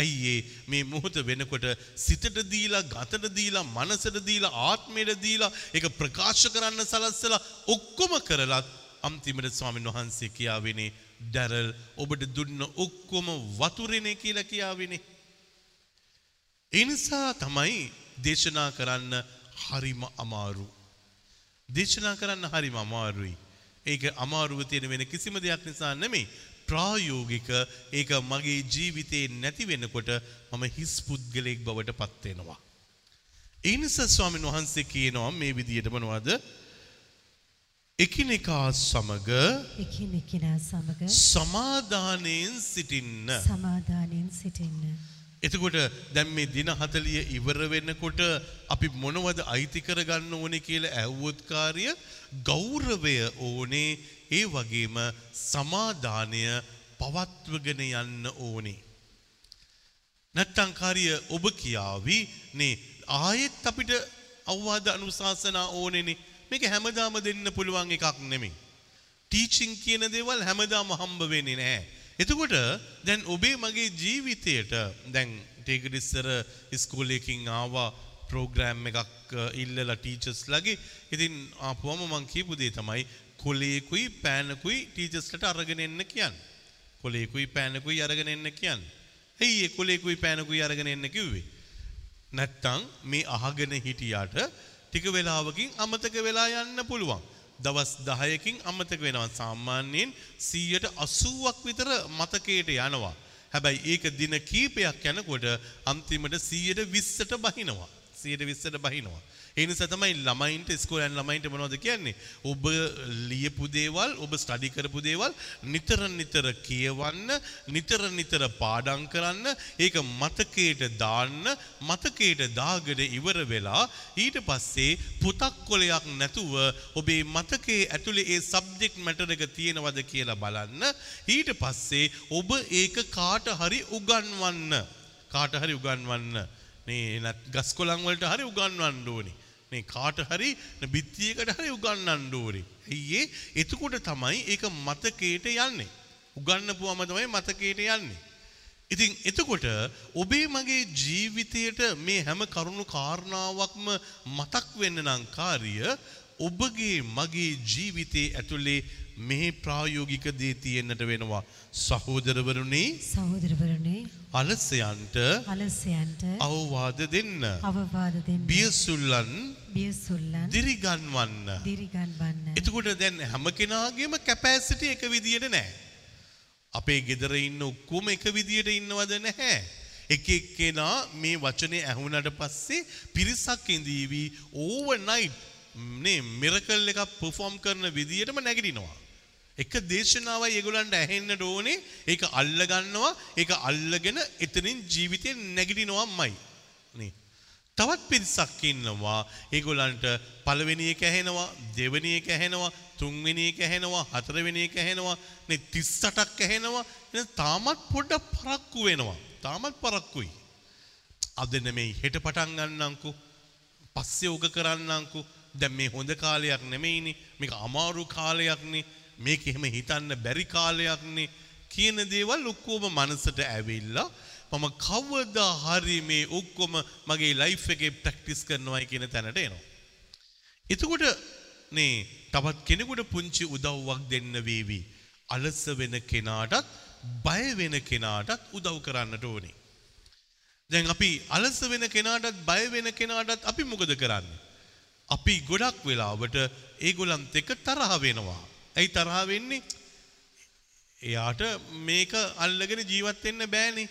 ඇයි ඒ මේ මොහොත වෙනකොට සිතට දීලා ගතට දීලා මනසට දීලා ආත්මයට දීලා ඒක ප්‍රකාශ කරන්න සලස්සලා ඔක්කොම කරලත් අන්තිමට ස්වාමීන් වහන්සේ කියාවෙනේ ඩැරල් ඔබට දුන්න ඔක්කොම වතුරෙනේ කියලා කියාවෙනේ. ඒ නිසා තමයි දේශනා කරන්න හරිම අමාරු. දේශනා කරන්න හරිම අමාරුයි. ඒක අමාරුව තියෙන වෙන කිසිම දෙයක් නිසා නෙමෙයි. ප්‍රායෝගික ඒක මගේ ජීවිතේ නැති වෙනකොට මම හිස් පුද්ගලයෙක් බවට පත් වෙනවා. ඒ නිසා ස්වාමීන් වහන්සේ කියනවා මේ විදියට මොනවද? එකිනෙකා සමග එකිනෙකිනා සමග සමාදානයෙන් සිටින්න. සමාදානයෙන් සිටින්න. එතකොට දැන් මේ දින 40 ඉවර වෙනකොට අපි මොනවද අයිති කරගන්න ඕනේ කියලා ඇහුවොත් කාර්ය ගෞරවය ඕනේ ඒ වගේම සමාදානය පවත්වගෙන යන්න ඕනේ. නැත්තම් කාර්ය ඔබ කියාවි නේ ආයෙත් අපිට අවවාද අනුශාසනා ඕනේනේ මේක හැමදාම දෙන්න පුළුවන් එකක් නෙමෙයි. ටීචින් කියන දේවල් හැමදාම හම්බ වෙන්නේ නැහැ. එතකොට දැන් ඔබේ මගේ ජීවිතයට දැන් ටේකට ඉස්සර ඉස්කෝලේකින් ආවා ප්‍රෝග්‍රෑම් එකක් ඉල්ලලා ටීචර්ස් ලගේ ඉතින් ආපුවම මං කියපු දේ තමයි කොලේකුයි පෑනකුයි ටීචර්ස්ලට අරගෙන එන්න කියන්නේ. කොලේකුයි පෑනකුයි අරගෙන එන්න කියන්නේ. ඇයි ඒ කොලේකුයි පෑනකුයි අරගෙන එන්න කිව්වේ? නැත්තම් මේ අහගෙන හිටියාට ටික වෙලාවකින් අමතක වෙලා යන්න පුළුවන්. දවස් 10කින් අමතක වෙනවා. සාමාන්‍යයෙන් 180ක් විතර මතකයට යනවා. හැබැයි ඒක දින කීපයක් යනකොට අන්තිමට 120ට බහිනවා. 120ට බහිනවා. ඒ නිසා තමයි ළමයින්ට ඉස්කෝලේ යන ළමයින්ට මොනවද කියන්නේ? ඔබ ලියපු දේවල්, ඔබ ස්ටඩි කරපු දේවල් නිතර නිතර කියවන්න, නිතර නිතර පාඩම් කරන්න, ඒක මතකයට දාන්න, මතකයට දාගෙන ඉවර වෙලා ඊට පස්සේ පොතක් කොලයක් නැතුව ඔබේ මතකයේ ඇතුලේ ඒ සබ්ජෙක්ට් මැටර් එක තියෙනවද කියලා බලන්න. ඊට පස්සේ ඔබ ඒක කාට හරි උගන්වන්න. කාට හරි උගන්වන්න. මේ ගස් කොළන් වලට හරි උගන්වන්න ඕනේ. මේ කාට හරි බිත්තියකට හරි උගන්වන්න ඕනේ. ඇයි එතකොට තමයි ඒක මතකයට යන්නේ. උගන්වපුවම තමයි මතකයට යන්නේ. ඉතින් එතකොට ඔබේ මගේ ජීවිතයට මේ හැම කරුණු කාරණාවක්ම මතක් වෙන්න නම් කාර්ය ඔබගේ මගේ ජීවිතයේ ඇතුලේ මේ ප්‍රායෝගික දේ තියෙන්නට වෙනවා. සහෝදරවරුනි සහෝදරවරුනි අලසයන්ට අලසයන්ට අවවාද දෙන්න. අවවාද දෙන්න. බියසුල්ලන් බියසුල්ලන් දිරිගන්වන්න. දිරිගන්වන්න. එතකොට දැන් හැම කෙනාගේම කැපෑසිටි එක විදියට නෑ අපේ ගෙදර ඉන්න ඔක්කොම එක විදියට ඉන්නවද නැහැ. එක එක්කෙනා මේ වචනේ ඇහුණට පස්සේ පිරිසක් ඉඳීවි ඕවර්නයිට් නේ මිරකල් එකක් පර්ෆෝම් කරන විදියටම නැගිටිනවා එක දේශනාවයි ඒගොල්ලන්ට ඇහෙන්නට ඕනේ. ඒක අල්ල ගන්නවා ඒක අල්ලගෙන එතනින් ජීවිතේ නැගිටිනවමයි නේ. තවත් පිරිසක් ඉන්නවා. ඒගොල්ලන්ට පළවෙනි එක ඇහෙනවා දෙවෙනි එක ඇහෙනවා තුන්වෙනි එක ඇහෙනවා හතරවෙනි එක ඇහෙනවා නේ 38ක් ඇහෙනවා. එහෙනම් තාමත් පොඩ්ඩක් පරක්කු වෙනවා. තාමත් පරක්කුයි. අද නෙමෙයි හෙට පටන් ගන්නම්කෝ. පස්සේ උග කරන්නම්කෝ. දැන් මේ හොඳ කාලයක් නෙමෙයිනේ. මේක අමාරු කාලයක්නේ මේක එහෙම හිතන්න බැරි කාලයක්නේ කියන දේවල් ඔක්කොම මනසට ඇවිල්ලා මම කවදා හරි මේ ඔක්කොම මගේ ලයිෆ් එකේ ප්‍රැක්ටිස් කරනවායි කියන තැනට එනවා. එතකොට නේ තවත් කෙනෙකුට පුංචි උදව්වක් දෙන්න වේවි. අලස වෙන කෙනාටත් බය වෙන කෙනාටත් උදව් කරන්නට ඕනේ. දැන් අපි අලස වෙන කෙනාටත් බය වෙන කෙනාටත් අපි මොකද කරන්නේ? අපි ගොඩක් වෙලාවට ඒගොල්ලන්ත් එක්ක තරහ වෙනවා. ඇයි තරහ වෙන්නේ? එයාට මේක අල්ලගෙන ජීවත් වෙන්න බෑනේ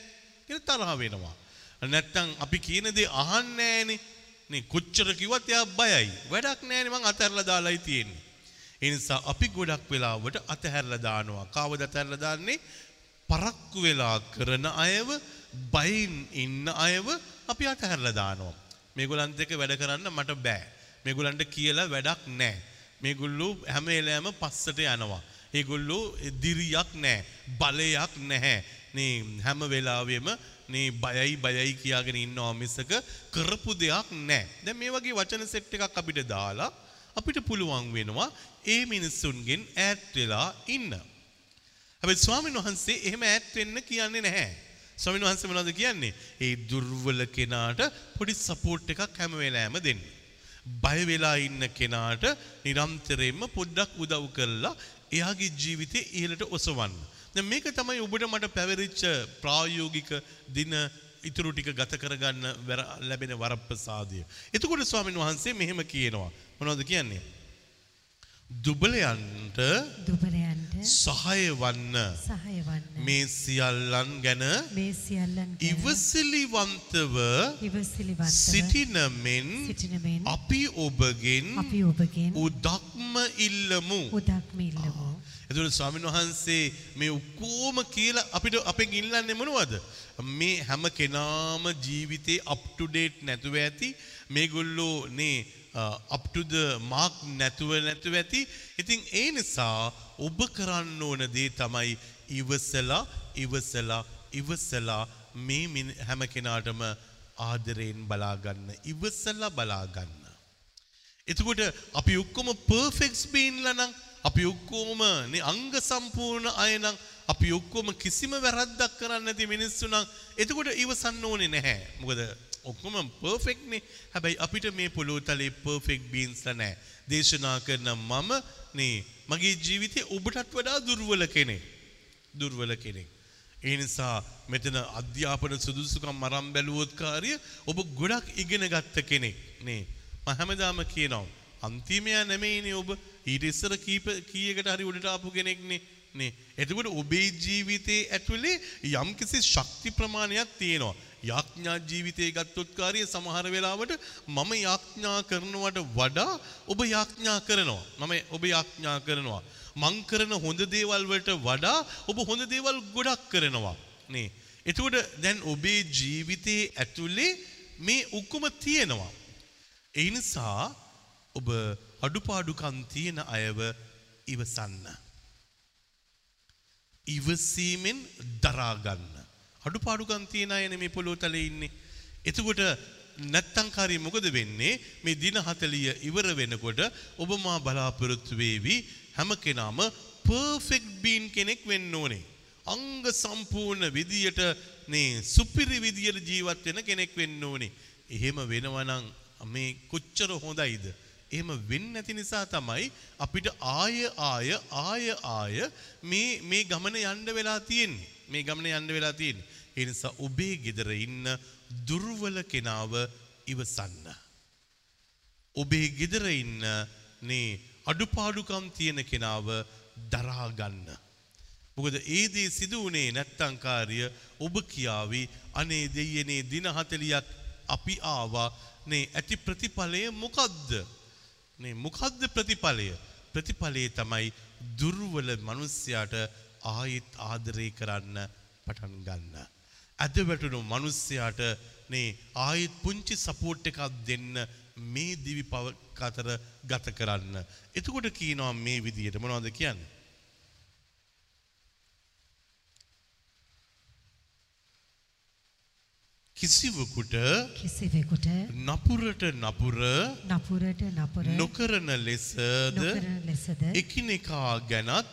කියලා තරහ වෙනවා. නැත්තම් අපි කියන දේ අහන්නේ නැහනේ. නේ කොච්චර කිව්වත් එයා බයයි. වැඩක් නැහැ මං අතහැරලා දාලායි තියෙන්නේ. ඒ නිසා අපි ගොඩක් වෙලාවට අතහැරලා දානවා. කාවද අතහැරලා දාන්නේ? පරක්කු වෙලා කරන අයව, බයින් ඉන්න අයව අපි අතහැරලා දානවා. මේගොල්ලන්ත් එක්ක වැඩ කරන්න මට බෑ. මේගොල්ලන්ට කියලා වැඩක් නැහැ. මේගොල්ලෝ හැම වෙලාවෙම පස්සට යනවා. ඒගොල්ලෝ දිරියක් නැහැ. බලයක් නැහැ. නේ හැම වෙලාවෙම නේ බයයි බයයි කියාගෙන ඉන්නවා මිසක කරපු දෙයක් නැහැ. දැන් මේ වගේ වචන සෙට් එකක් අපිට දාලා අපිට පුළුවන් වෙනවා ඒ මිනිස්සුන්ගෙන් ඈත් වෙලා ඉන්න. හැබැයි ස්වාමීන් වහන්සේ එහෙම ඈත් වෙන්න කියන්නේ නැහැ. ස්වාමීන් වහන්සේ මොනවද කියන්නේ? ඒ දුර්වල කෙනාට පොඩි සපෝට් එකක් හැම වෙලාවෙම දෙන්න. බය වෙලා ඉන්න කෙනාට නිරන්තරයෙන්ම පොඩ්ඩක් උදව් කරලා එයාගේ ජීවිතේ ඉහළට ඔසවන්න. දැන් මේක තමයි ඔබට මට පැවරිච්ච ප්‍රායෝගික දින ඉතුරු ටික ගත කරගන්න ලැබෙන වරප්‍රසාදය. එතකොට ස්වාමීන් වහන්සේ මෙහෙම කියනවා. මොනවද කියන්නේ? දුබලයන්ට සහාය වන්න මේ සියල්ලන් ගැන ඉවසිලිවන්තව ඉවසිලිවන්තව සිටින මෙන් සිටින මෙන් අපි ඔබගෙන් අපි උදක්ම ඉල්ලමු. එතුට ස්වාමීන් වහන්සේ මේ ඔක්කෝම කියලා අපිට අපෙන් ඉල්ලන්නේ මොනවද? මේ හැම කෙනාම ජීවිතේ අප් ටු ඩේට් නැතුව ඇති. මේගොල්ලෝ නේ අප් ටු ද මාක් නැතුව නැතුව ඇති. ඉතින් ඒ නිසා ඔබ කරන්න ඕන දේ තමයි ඉවසලා ඉවසලා ඉවසලා මේ මිනි- හැම කෙනාටම ආදරයෙන් බලාගන්න ඉවසලා බලාගන්න. එතකොට අපි ඔක්කොම පර්ෆෙක්ස් බීන්ලා නම් අපි ඔක්කොම නේ අංග සම්පූර්ණ අය නම් අපි ඔක්කොම කිසිම වැරද්දක් කරන්නේ නැති මිනිස්සු නම් එතකොට ඉවසන්න ඕනේ නැහැ. මොකද ඔක්කොම පර්ෆෙක්ට් නේ. හැබැයි අපිට මේ පොළොව තලේ පර්ෆෙක්ට් බීන්ස්ලා නැහැ. දේශනා කරන මම නේ මගේ ජීවිතේ ඔබටත් වඩා දුර්වල කෙනෙක්. දුර්වල කෙනෙක්. ඒ නිසා මෙතන අධ්‍යාපන සුදුසුකම් අරන් බැලුවොත් කාර්ය ඔබ ගොඩක් ඉගෙන ගත්ත කෙනෙක් නේ. මම හැමදාම කියනවා අන්තිමයා නෙමෙයිනේ ඔබ ඊට ඉස්සර කීප කීයකට හරි උඩට ආපු කෙනෙක්නේ නේ. එතකොට ඔබේ ජීවිතයේ ඇතුලේ යම්කිසි ශක්ති ප්‍රමාණයක් තියෙනවා. යාඥා ජීවිතයේ ගත්තොත් කාර්ය සමහර වෙලාවට මම යාඥා කරනවට වඩා ඔබ යාඥා කරනවා. මම ඔබ යාඥා කරනවා. මං කරන හොඳ දේවල් වලට වඩා ඔබ හොඳ දේවල් ගොඩක් කරනවා. නේ. එතකොට දැන් ඔබේ ජීවිතයේ ඇතුලේ මේ ඔක්කොම තියෙනවා. ඒ නිසා ඔබ අඩුපාඩුකම් තියෙන අයව ඉවසන්න. ඉවසීමෙන් දරාගන්න. අඩුපාඩුකම් තියෙන අය නෙමේ පොළොව තලේ ඉන්නේ. එතකොට නැත්තම් කාරිය මොකද වෙන්නේ? මේ දින 40 ඉවර වෙනකොට ඔබ මා බලාපොරොත්තු වේවි හැම කෙනාම පර්ෆෙක්ට් බීන් කෙනෙක් වෙන්න ඕනේ. අංග සම්පූර්ණ විදියට නේ සුපිරි විදියට ජීවත් වෙන කෙනෙක් වෙන්න ඕනේ. එහෙම වෙනවා නම් මේ කොච්චර හොඳයිද? එහෙම වෙන්නේ නැති නිසා තමයි අපිට ආය ආය ආය ආය මේ මේ ගමන යන්න වෙලා තියෙන්නේ. මේ ගමන යන්න වෙලා තියෙන්නේ. ඒ නිසා ඔබේ ගෙදර ඉන්න දුර්වල කෙනාව ඉවසන්න. ඔබේ ගෙදර ඉන්න නේ අඩුපාඩුකම් තියෙන කෙනාව දරා ගන්න. මොකද ඒ දේ සිදු වුණේ නැත්තම් කාර්ය ඔබ කියාවි අනේ දෙයනේ දින 40ක් අපි ආවා නේ ඇති ප්‍රතිඵලය මොකද්ද? නේ මොකද්ද ප්‍රතිඵලය? ප්‍රතිඵලය තමයි දුර්වල මිනිසයාට ආයෙත් ආදරය කරන්න පටන් ගන්න. අද වැටුණු මිනිසයාට නේ ආයෙත් පුංචි සපෝට් එකක් දෙන්න මේ දිවි පව අතර ගත කරන්න. එතකොට කියනවා මේ විදියට මොනවද කියන්නේ? කිසිවකුට කිසිවෙකුට නපුරට නපුර නපුරට නපුර නොකරන ලෙසද ලෙසද එකිනෙකා ගැනත්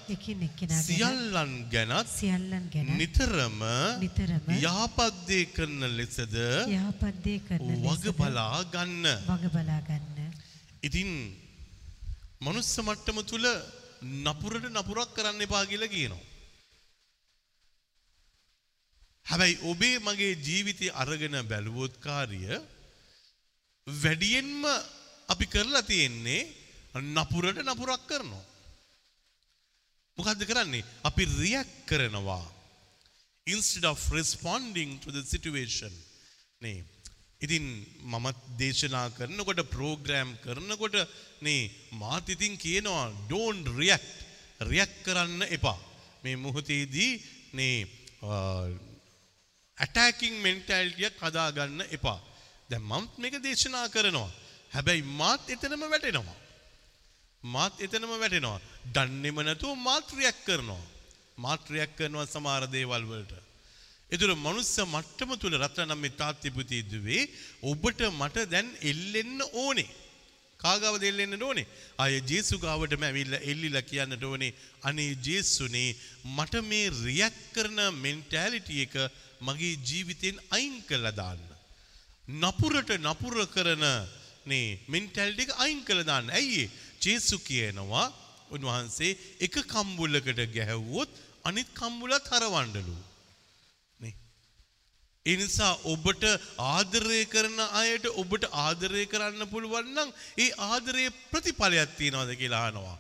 සියල්ලන් ගැනත් සියල්ලන් ගැන නිතරම නිතරම යහපත්දේ කරන ලෙසද යහපත් දේ කරන වග බලා ගන්න. වග බලා ගන්න. ඉතින් මනුස්ස මට්ටම තුල නපුරට නපුරක් කරන්න එපා කියලා කියනවා. හැබැයි ඔබේ මගේ ජීවිතය අරගෙන බැලුවොත් කාර්ය වැඩියෙන්ම අපි කරලා තියෙන්නේ නපුරට නපුරක් කරනවා. මොකද්ද කරන්නේ? අපි රියැක්ට් කරනවා. instead of responding to the situation. නේ. ඉතින් මමත් දේශනා කරනකොට ප්‍රෝග්‍රෑම් කරනකොට නේ මාත් ඉතින් කියනවා ඩෝන් රියක්් රියක් කරන්න එපා. මේ මුහතේදී නේ ඇටෑකින් මෙන්ටල්ටියක් හදාගන්න එපා. දැ මම්ත් මේක දේශනා කරනවා. හැබැයි මාත් එතනම වැටෙනවා. මාත් එතනම වැටෙනවා. දන්නෙම නැතුව මාත්‍රයක් කරනවා. මාත්‍රයක් කරනවා සමාර දේවල් වලට. එතුර මනුස්ස මට්ටම තුළ රත්නම් මේ තාත්තිපුතිීදුවේ ඔබට මට දැන් එල්ලෙන්න ඕනේ. කාගාව දෙල්ලෙන්න ඕනේ. අය ජේසු ගාවටම ඇවිල්ලා එල්ලිලා කියන්නට ඕනේ අනේ ජේසුනේ මට මේ රියැක්ට් කරන මෙන්ටැලිටි එක මගේ ජීවිතෙන් අයින් කළා දාන්න. නපුරට නපුර කරන නේ මෙන්ටැලිටි එක අයින් කළා දාන්න. ඇයි ජේසු කියනවා උන්වහන්සේ එක කම්බුලකට ගැහැව්වොත් අනිත් කම්බුලත් හරවන්නලු. ඒ නිසා ඔබට ආදරය කරන අයට ඔබට ආදරය කරන්න පුළුවන් නම් ඒ ආදරයේ ප්‍රතිඵලයක් තියනවාද කියලා අහනවා.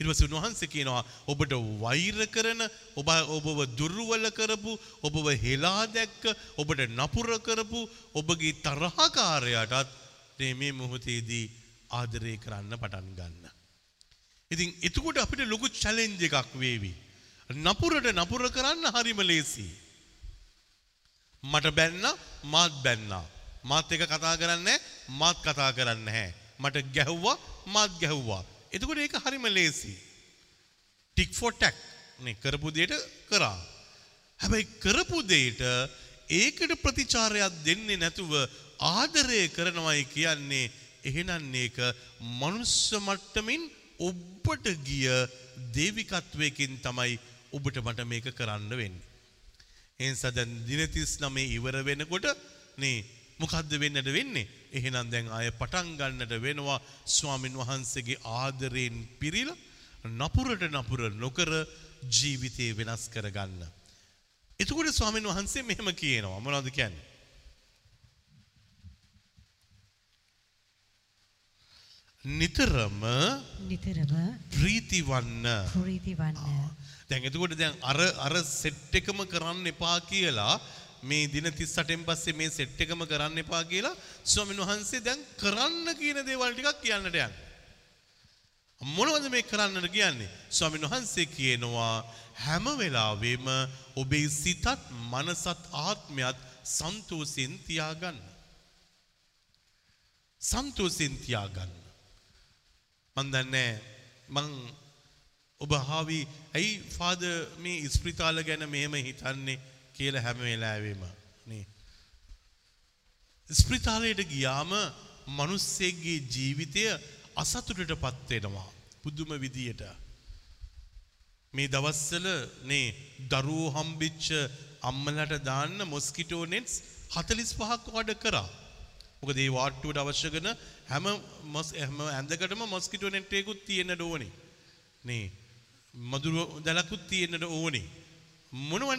ඊට පස්සේ උන්වහන්සේ කියනවා ඔබට වෛර කරන ඔබ ඔබව දුර්වල කරපු ඔබව හෙලා දැක්ක ඔබට නපුර කරපු ඔබගේ තරහකාරයටත් මේ මොහොතේදී ආදරය කරන්න පටන් ගන්න. ඉතින් එතකොට අපිට ලොකු චැලෙන්ජ් එකක් වේවි. නපුරට නපුර කරන්න හරිම ලේසියි. මට බැන්න මාත් බැන්නා. මාත් එක කතා කරන්නේ මාත් කතා කරන්න හැ. මට ගැහුවා මාත් ගැහුවා. එතකොට ඒක හරිම ලේසි. ටික් ෆෝ ටැක් නේ කරපු දෙයට කරා. හැබැයි කරපු දෙයට ඒකට ප්‍රතිචාරයක් දෙන්නේ නැතුව ආදරය කරනවයි කියන්නේ එහෙනම් ඒක මනුස්ස මට්ටමින් ඔබට ගිය දේවිකත්වයකින් තමයි ඔබට මට මේක කරන්න වෙන්නේ. එනිසා දැන් දින 39 ඉවර වෙනකොට නේ මොකද්ද වෙන්නට වෙන්නේ? එහෙනම් දැන් ආය පටන් ගන්නට වෙනවා ස්වාමින් වහන්සේගේ ආදරයෙන් පිරීලා නපුරට නපුර නොකර ජීවිතේ වෙනස් කරගන්න. එතකොට ස්වාමින් වහන්සේ මෙහෙම කියනවා මොනවද කියන්නේ? නිතරම නිතරම ප්‍රීතිවන්න ප්‍රීතිවන්න දැන් එතකොට දැන් අර අර සෙට් එකම කරන්න එපා කියලා මේ දින 38න් පස්සේ මේ සෙට් එකම කරන්න එපා කියලා ස්වාමීන් වහන්සේ දැන් කරන්න කියන දේවල් ටිකක් කියන්නට යනවා. මොනවද මේ කරන්නට කියන්නේ? ස්වාමීන් වහන්සේ කියනවා හැම වෙලාවෙම ඔබේ සිතත් මනසත් ආත්මයත් සන්තෝෂෙන් තියාගන්න. සන්තෝෂෙන් තියාගන්න. මන් දන්නේ මං ඔබ හාවි ඇයි ෆාද මේ ඉස්ප්‍රිතාල ගැන මෙහෙම හිතන්නේ කියලා හැම වෙලාවෙම නේ. ඉස්ප්‍රිතාලයට ගියාම මිනිස්සෙක්ගේ ජීවිතය අසතුටට පත් වෙනවා. පුදුම විදියට. මේ දවස්වල නේ දරුවෝ හම්බෙච්ච අම්මලට දාන්න මොස්කිටෝ නෙට්ස් 45ක් වඩ කරා. මොකද ඒ වාට්ටුවට අවශ්‍ය කරන හැම හැම ඇඳකටම මොස්කිටෝ නෙට් එකකුත් තියෙන්න ඕනේ. නේ මදුරුව දලකුත් තියෙන්නට ඕනේ. මොනව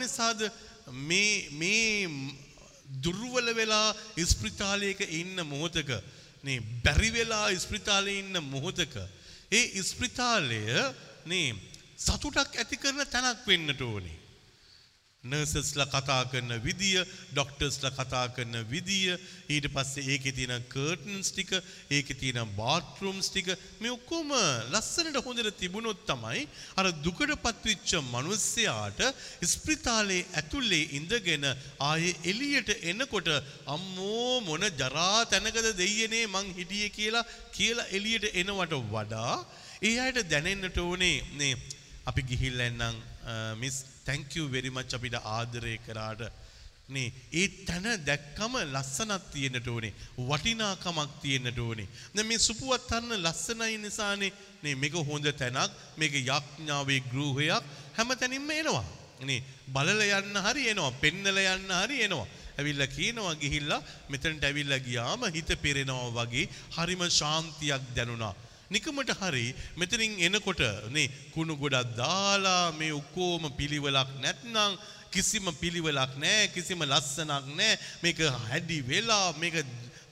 නිසාද මේ දුර්වල වෙලා ඉස්ප්‍රිතාලයක ඉන්න මොහොතක නේ බැරි වෙලා ඉස්ප්‍රිතාලේ ඉන්න මොහොතක ඒ ඉස්ප්‍රිතාලය නේ සතුටක් ඇති කරන තැනක් වෙන්නට ඕනේ. නර්සස්ලා කතා කරන විදිය, ඩොක්ටර්ස්ලා කතා කරන විදිය, ඊට පස්සේ ඒකේ තියෙන කර්ටන්ස් ටික, ඒකේ තියෙන බාත්රූම්ස් ටික මේ ඔක්කොම ලස්සනට හොඳට තිබුණොත් තමයි අර දුකටපත් වෙච්ච මිනිස්සයාට ස්ප්‍රිතාලේ ඇතුලේ ඉඳගෙන ආයේ එළියට එනකොට අම්මෝ මොන ජරා තැනකද දෙයියනේ මං හිටියේ කියලා කියලා එළියට එනවට වඩා ඒ අයට දැනෙන්නට ඕනේ නේ අපි ගිහිල්ලා එන්නම් මිස් තැංකූ වෙරිමච් අපිට ආදරය කරාට. නේ ඒ තැන දැක්කම ලස්සනක් තියෙනට ඕනේ. වටිනාකමක් තියෙනට ඕනේ. දැන් මේ සුපුවත් තරන ලස්සනයි නිසානේ. නේ මේක හොඳ තැනක් මේක යඥාවේ ගෘහයක් හැම තැනින්ම එනවා. නේ බලල යන්න හරි එනවා පෙන්නල යන්න හරි එනවා. ඇවිල්ලා කියනවා ගිහිල්ලා මෙතනට ඇවිල්ලා ගියාම හිත පෙරෙනවා වගේ හරිම ශාන්තියක් දැනුණා. නිකමට හරි මෙතනින් එනකොට නේ කුණු ගොඩක් දාලා මේ ඔක්කොම පිළිවෙලක් නැත්නම් කිසිම පිළිවෙලක් නැහැ කිසිම ලස්සනක් නැහැ. මේක හැඩි වෙලා මේක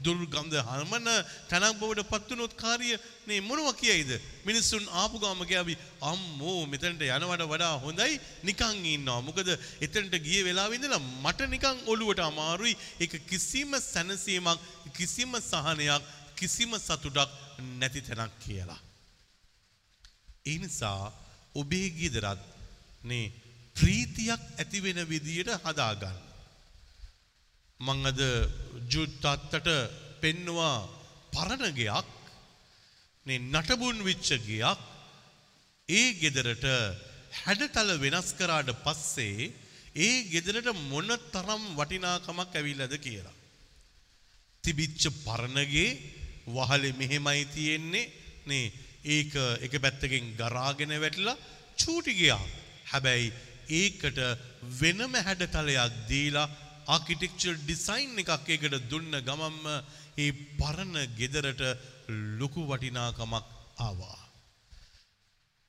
දුර්ගන්ධ හමන තැනක් බවට පත්වනොත් කාරිය නේ මොනවා කියයිද? මිනිස්සුන් ආපු ගාම කියවි අම්මෝ මෙතනට යනවට වඩා හොඳයි. නිකන් ඉන්නවා. මොකද එතනට ගිය වෙලාවෙ ඉඳලා මට නිකන් ඔළුවට අමාරුයි. ඒක කිසිම සැනසීමක් කිසිම සහනයක් කිසිම සතුටක් නැති තැනක් කියලා. ඒ නිසා ඔබේ ගෙදරත් නේ ප්‍රීතියක් ඇති වෙන විදියට හදාගන්න. මං අද ජුත්තාත්තට පෙන්නවා පරණ ගයක් නේ නටබුන් විච්ච ගයක්. ඒ ගෙදරට හැඩතල වෙනස් කරාට පස්සේ ඒ ගෙදරට මොන තරම් වටිනාකමක් ඇවිල්ලද කියලා. තිබිච්ච පරණගේ වහලේ මෙහෙමයි තියෙන්නේ නේ ඒක එක පැත්තකින් ගරාගෙන වැටලා චූටි ගියා. හැබැයි ඒකට වෙනම හැඩතලයක් දීලා ආකිටෙක්චර් ඩිසයින් එකක් ඒකට දුන්න ගමම්ම ඒ පරණ ගෙදරට ලොකු වටිනාකමක් ආවා.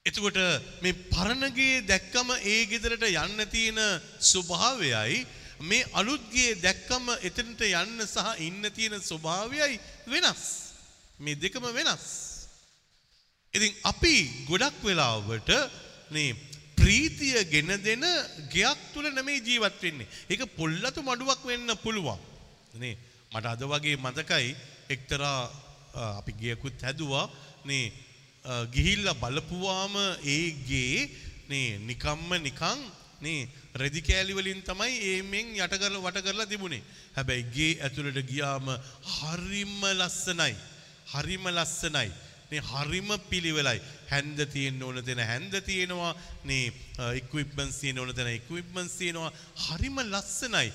එතකොට මේ පරණගේ දැක්කම ඒ ගෙදරට යන්න තියෙන ස්වභාවයයි මේ අලුත්ගේ දැක්කම එතනට යන්න සහ ඉන්න තියෙන ස්වභාවයයි වෙනස්. මේ දෙකම වෙනස්. ඉතින් අපි ගොඩක් වෙලාවට නේ ප්‍රීතිය ගෙන දෙන ගෙයක් තුළ නෙමෙයි ජීවත් වෙන්නේ. ඒක පොල්ලතු මඩුවක් වෙන්න පුළුවන්. නේ මට අද වගේ මතකයි එක්තරා අපි ගියකුත් හැදුවා නේ ගිහිල්ලා බලපුවාම ඒ ගේ නේ නිකම්ම නිකං නේ රෙදි කෑලි වලින් තමයි ඒමෙන් යට කරලා වට කරලා තිබුණේ. හැබැයි ගේ ඇතුළට ගියාම හරිම ලස්සනයි. හරිම ලස්සනයි. නේ හරිම පිළිවෙලයි. හැන්ද තියෙන්න ඕන තැන හැන්ද තියෙනවා. නේ ඉක්විප්මන්ට්ස් තියෙන්න ඕන තැන ඉක්විප්මන්ට්ස් තියෙනවා. හරිම ලස්සනයි.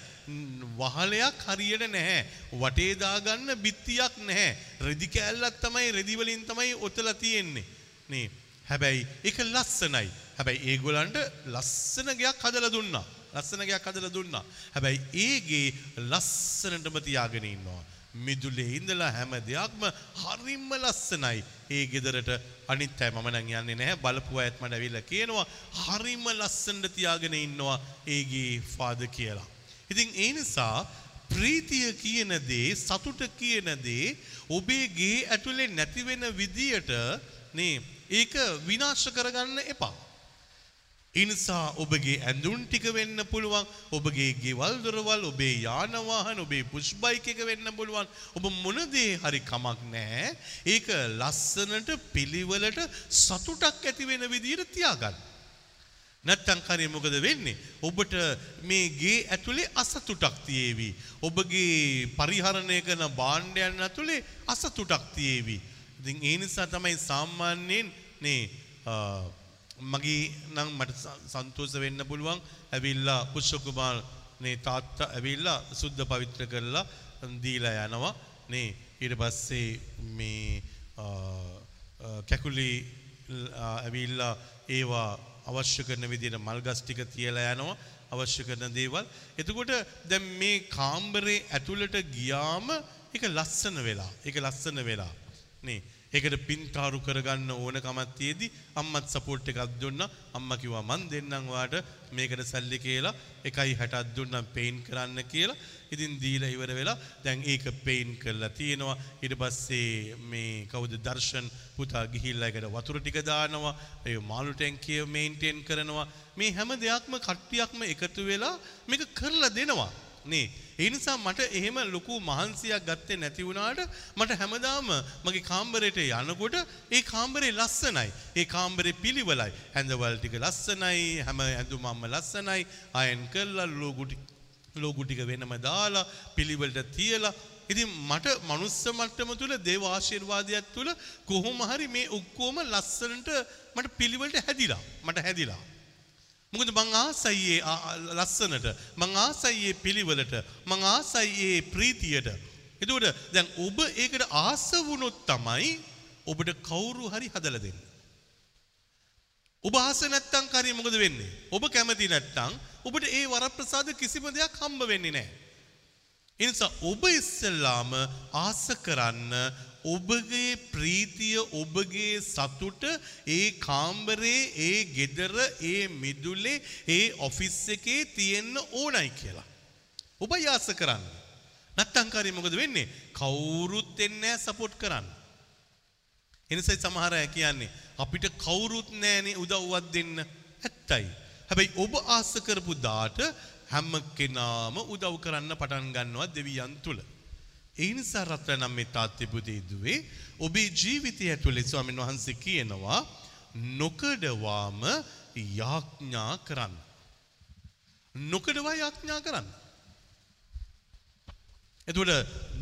වහලයක් හරියට නැහැ. වටේ දාගන්න බිත්තියක් නැහැ. රෙදි කෑල්ලක් තමයි රෙදි වලින් තමයි ඔතලා තියෙන්නේ. නේ හැබැයි ඒක ලස්සනයි. හැබැයි ඒගොල්ලන්ට ලස්සන ගයක් හදලා දුන්නා. ලස්සන ගයක් හදලා දුන්නා. හැබැයි ඒගේ ලස්සනටම තියාගෙන ඉන්නවා. මිදුලේ ඉඳලා හැම දෙයක්ම හරිම ලස්සනයි. ඒ ගෙදරට අනිත් අය මම නම් යන්නේ නැහැ. බලපු අයත් මට ඇවිල්ලා කියනවා හරිම ලස්සනට තියාගෙන ඉන්නවා ඒගේ ෆාදර් කියලා. ඉතින් ඒ නිසා ප්‍රීතිය කියන දේ සතුට කියන දේ ඔබේ ගේ ඇතුලේ නැති වෙන විදියට නේ ඒක විනාශ කරගන්න එපා. ඉනිසා ඔබගේ ඇඳුම් ටික වෙන්න පුළුවන් ඔබගේ ගෙවල් දොරවල් ඔබේ යාන වාහන ඔබේ පුෂ් බයික් එක වෙන්න පුළුවන්. ඔබ මොන දේ හරි කමක් නැහැ. ඒක ලස්සනට පිළිවෙලට සතුටක් ඇති වෙන විදිහට තියාගන්න. නැත්තම් කරේ මොකද වෙන්නේ? ඔබට මේ ගේ ඇතුලේ අසතුටක් තියේවි. ඔබගේ පරිහරණය කරන භාණ්ඩයන් ඇතුලේ අසතුටක් තියේවි. ඉතින් ඒ නිසා තමයි සාමාන්‍යයෙන් නේ මගේ නම් මට සන්තෝෂ වෙන්න පුළුවන්. ඇවිල්ලා පුෂ්පකුමාර් නේ තාත්තා ඇවිල්ලා සුද්ධ පවිත්‍ර කරලා දීලා යනවා. නේ ඊට පස්සේ මේ කැකුලි ඇවිල්ලා ඒවා අවශ්‍ය කරන විදිහට මල් ගස් ටික තියලා යනවා. අවශ්‍ය කරන දේවල්. එතකොට දැන් මේ කාම්බරේ ඇතුළට ගියාම ඒක ලස්සන වෙලා ඒක ලස්සන වෙලා නේ ඒකට පින්තාරු කරගන්න ඕනකමක් තියේදී අම්මත් සපෝට් එකක් දුන්නා. අම්මා කිව්වා මං දෙන්නම් වාට මේකට සල්ලි කියලා 1.60ක් දුන්නම් පේන්ට් කරන්න කියලා. ඉතින් දීලා ඉවර වෙලා දැන් ඒක පේන්ට් කරලා තියෙනවා. ඊට පස්සේ මේ කවුද දර්ශන් පුතා ගිහිල්ලා ඒකට වතුර ටික දානවා. ඒ මාළු ටැංකිය මේන්ටේන් කරනවා. මේ හැම දෙයක්ම කට්ටියක්ම එකතු වෙලා මේක කරලා දෙනවා. නේ ඒ නිසා මට එහෙම ලොකු මහන්සියක් ගත්තේ නැති වුණාට මට හැමදාම මගේ කාමරයට යනකොට ඒ කාමරේ ලස්සනයි. ඒ කාමරේ පිළිවෙලයි. හැඳවල් ටික ලස්සනයි. හැම ඇඳුමක්ම ලස්සනයි. අයන් කරලා ලෝගු ලෝගු ටික වෙනම දාලා පිළිවෙලට තියලා ඉතින් මට මනුස්ස මට්ටම තුල දේව ආශිර්වාදයක් තුල කොහොම හරි මේ ඔක්කොම ලස්සනට මට පිළිවෙලට හැදිලා මට හැදිලා මොකද මං ආසයි ඒ ලස්සනට මං ආසයි ඒ පිළිවෙලට මං ආසයි ඒ ප්‍රීතියට. එතකොට දැන් ඔබ ඒකට ආස වුණොත් තමයි ඔබට කවුරු හරි හදලා දෙන්නේ. ඔබ ආස නැත්තම් කරේ මොකද වෙන්නේ? ඔබ කැමති නැත්තම් ඔබට ඒ වරප්‍රසාද කිසිම දෙයක් හම්බ වෙන්නේ නැහැ. ඒ නිසා ඔබ ඉස්සෙල්ලාම ආස කරන්න ඔබගේ ප්‍රීතිය ඔබගේ සතුට ඒ කාම්බරේ ඒ ගෙදර ඒ මිදුලේ ඒ ඔෆිස් එකේ තියෙන්න ඕනයි කියලා. ඔබ යාස කරන්න. නැත්තම් කාරේ මොකද වෙන්නේ? කවුරුත් එන්නේ නැහැ සපෝට් කරන්න. එනිසයි සමහර අය කියන්නේ අපිට කවුරුත් නැහනේ උදව්වක් දෙන්න. ඇත්තයි. හැබැයි ඔබ ආස කරපු දාට හැම කෙනාම උදව් කරන්න පටන් ගන්නවා දෙවියන් තුල. ඒ නිසා රත්නම් මේ තාත්ති පුතේ දුවේ ඔබේ ජීවිතය ඇතුලේ ස්වාමීන් වහන්සේ කියනවා නොකඩවාම යාඥා කරන්න. නොකඩවා යාඥා කරන්න. එතකොට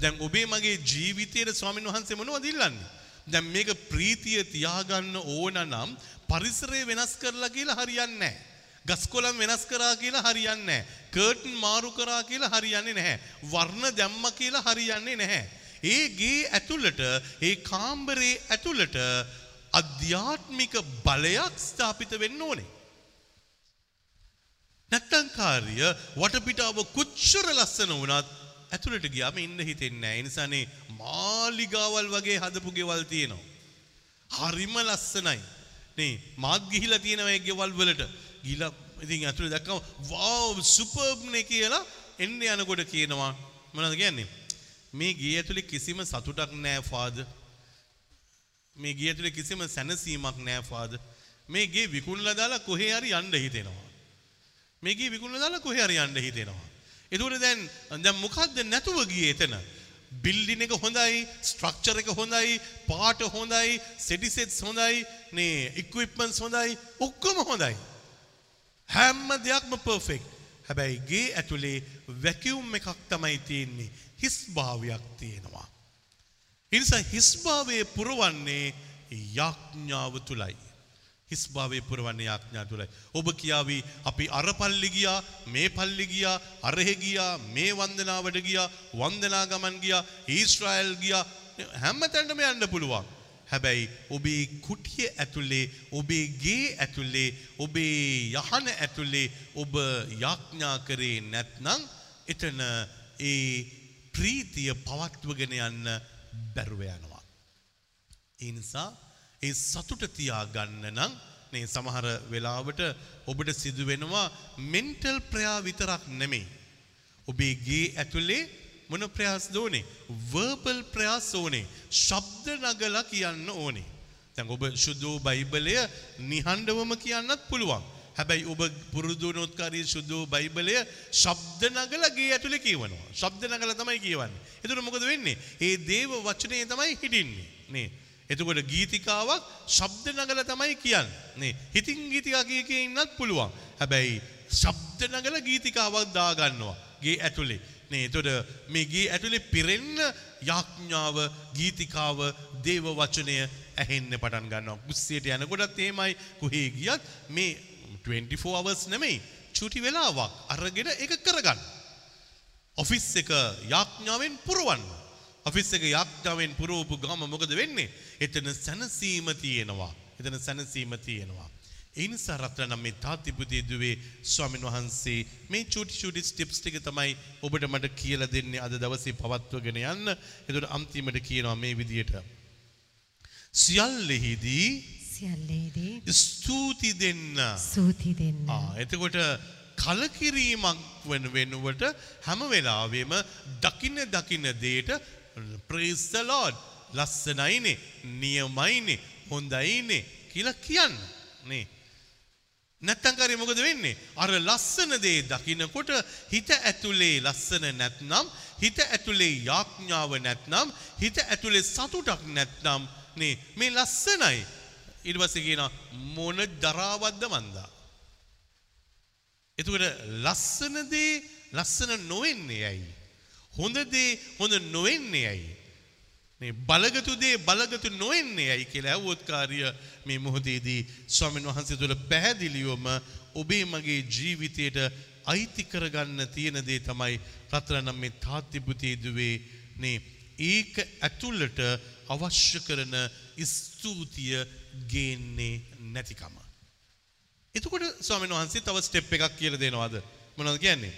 දැන් ඔබේ මගේ ජීවිතයේ ස්වාමීන් වහන්සේ මොනවද ඉල්ලන්නේ? දැන් මේක ප්‍රීතිය තියාගන්න ඕන නම් පරිසරය වෙනස් කරලා කියලා හරියන්නේ නැහැ. ගස්කොලන් වෙනස් කරා කියලා හරියන්නේ නැහැ. කර්ටන් මාරු කරා කියලා හරියන්නේ නැහැ. වර්ණ දැම්ම කියලා හරියන්නේ නැහැ. ඒ ගේ ඇතුළට ඒ කාම්බරේ ඇතුළට අධ්‍යාත්මික බලයක් ස්ථාපිත වෙන්න ඕනේ. නැත්තම් කාර්ය වටපිටාව කොච්චර ලස්සන වුණත් ඇතුළට ගියාම ඉන්න හිතෙන්නේ නැහැ. ඒ නිසානේ මාලිගාවල් වගේ හදපු ගෙවල් තියෙනවා. හරිම ලස්සනයි. නේ මාත් ගිහිලා තියෙනවා ඒ ගෙවල් වලට. ගිහිලා ඉතින් ඇතුළේ දැක්කම වව් සුපර්බ් නේ කියලා එන්න යනකොට කියනවා මොනවද කියන්නේ? මේ ගේ ඇතුළේ කිසිම සතුටක් නැහැ ෆාදර්. මේ ගේ ඇතුළේ කිසිම සැනසීමක් නැහැ ෆාදර්. මේ ගේ විකුණලා දාලා කොහේ හරි යන්න හිතෙනවා. මේ ගේ විකුණලා දාලා කොහේ හරි යන්න හිතෙනවා. එතකොට දැන් දැන් මොකද්ද නැතුව ගියේ එතන? බිල්ඩින් එක හොඳයි, ස්ට්‍රක්චර් එක හොඳයි, පාට හොඳයි, සෙටි සෙට්ස් හොඳයි, නේ ඉක්විප්මන්ට්ස් හොඳයි, ඔක්කොම හොඳයි. හැම දෙයක්ම පර්ෆෙක්ට්. හැබැයි ගේ ඇතුලේ වැකියුම් එකක් තමයි තියෙන්නේ. හිස් භාවයක් තියෙනවා. ඒ නිසා හිස් භාවයේ පුරවන්නේ යාඥාව තුලයි. හිස් භාවයේ පුරවන්නේ යාඥා තුලයි. ඔබ කියාවි අපි අර පල්ලි ගියා, මේ පල්ලි ගියා, අරහෙ ගියා, මේ වන්දනාවට ගියා, වන්දනා ගමන් ගියා, ඊශ්‍රායල් ගියා හැමතැනටම යන්න පුළුවන්. හැබැයි ඔබේ කුටිය ඇතුලේ ඔබේ ගේ ඇතුලේ ඔබේ යහන ඇතුලේ ඔබ යාඥා කරේ නැත්නම් එතන ඒ ප්‍රීතිය පවත්වගෙන යන්න බැරුව යනවා. ඒ නිසා ඒ සතුට තියාගන්න නම් මේ සමහර වෙලාවට ඔබට සිදු වෙනවා මෙන්ටල් ප්‍රයා විතරක් නෙමෙයි. ඔබේ ගේ ඇතුලේ මොන ප්‍රයාස් දෝනේ වර්බල් ප්‍රයාස් ඕනේ ශබ්ද නගලා කියන්න ඕනේ. දැන් ඔබ සුදු බයිබලය නිහඬවම කියන්නත් පුළුවන්. හැබැයි ඔබ පුරුදු නොත්කාරී සුදු බයිබලය ශබ්ද නගලා ගේ ඇතුලේ කියවනවා. ශබ්ද නගලා තමයි කියවන්නේ. එතකොට මොකද වෙන්නේ? ඒ දේව වචනේ තමයි හිටින්නේ. නේ. එතකොට ගීතිකාවක් ශබ්ද නගලා තමයි කියන්නේ. නේ. හිතින් ගීතිකා කිය කිය ඉන්නත් පුළුවන්. හැබැයි ශබ්ද නගලා ගීතිකාවක් දාගන්නවා. ගේ ඇතුලේ. නේ එතොට මේ ගේ ඇතුළේ පිරෙන්න යාඥාව ගීතිකාව දේව වචනය ඇහෙන්න පටන් ගන්නවා කුස්සියට යනකොටත් එහෙමයි කොහේ ගියත් මේ 24 hours නෙමෙයි චුටි වෙලාවක් අරගෙන ඒක කරගන්න. ඔෆිස් එක යාඥාවෙන් පුරවන්න. ඔෆිස් එක යාඥාවෙන් පුරවපු ගම මොකද වෙන්නේ? එතන සැනසීම තියෙනවා. එතන සැනසීම තියෙනවා. ඒ නිසා රත්නම් මේ තාතිපුතේ දුවේ ස්වාමින් වහන්සේ මේ චූටි චූටි ස්ටෙප්ස් ටික තමයි ඔබට මට කියලා දෙන්නේ අද දවසේ පවත්වගෙන යන්න. ඒකට අන්තිමට කියනවා මේ විදියට. සියල්ලෙහිදී සියල්ලේදී ස්තුති දෙන්න. සූති දෙන්න. ආ එතකොට කලකිරීමක් වෙන වෙනුවට හැම වෙලාවෙම දකින්න දකින්න දේට praise the lord ලස්සනයිනේ නියමයිනේ හොඳයිනේ කියලා කියන්න නේ නැත්තම් කරේ මොකද වෙන්නේ? අර ලස්සන දේ දකින්නකොට හිත ඇතුලේ ලස්සන නැත්නම් හිත ඇතුලේ යාඥාව නැත්නම් හිත ඇතුලේ සතුටක් නැත්නම් නේ මේ ලස්සනයි. ඊට පස්සේ කියනවා මොන දරාවක්ද මන්දා. එතකොට ලස්සන දේ ලස්සන නොවෙන්නේ ඇයි? හොඳ දේ හොඳ නොවෙන්නේ ඇයි? මේ බලගතු දේ බලගතු නොවෙන්නේ ඇයි කියලා ඇහුවොත් කාර්ය මේ මොහොතේදී ස්වාමීන් වහන්සේ තුළ පැහැදිලිවම ඔබේ මගේ ජීවිතයට අයිති කරගන්න තියෙන දේ තමයි රත්තරනම් මේ තාත්තිපුතේ දුවේ නේ ඒක ඇතුළට අවශ්‍ය කරන ස්තුතිය ගේන්නේ නැතිකම. එතකොට ස්වාමීන් වහන්සේ තව ස්ටෙප් එකක් කියලා දෙනවද? මොනවද කියන්නේ?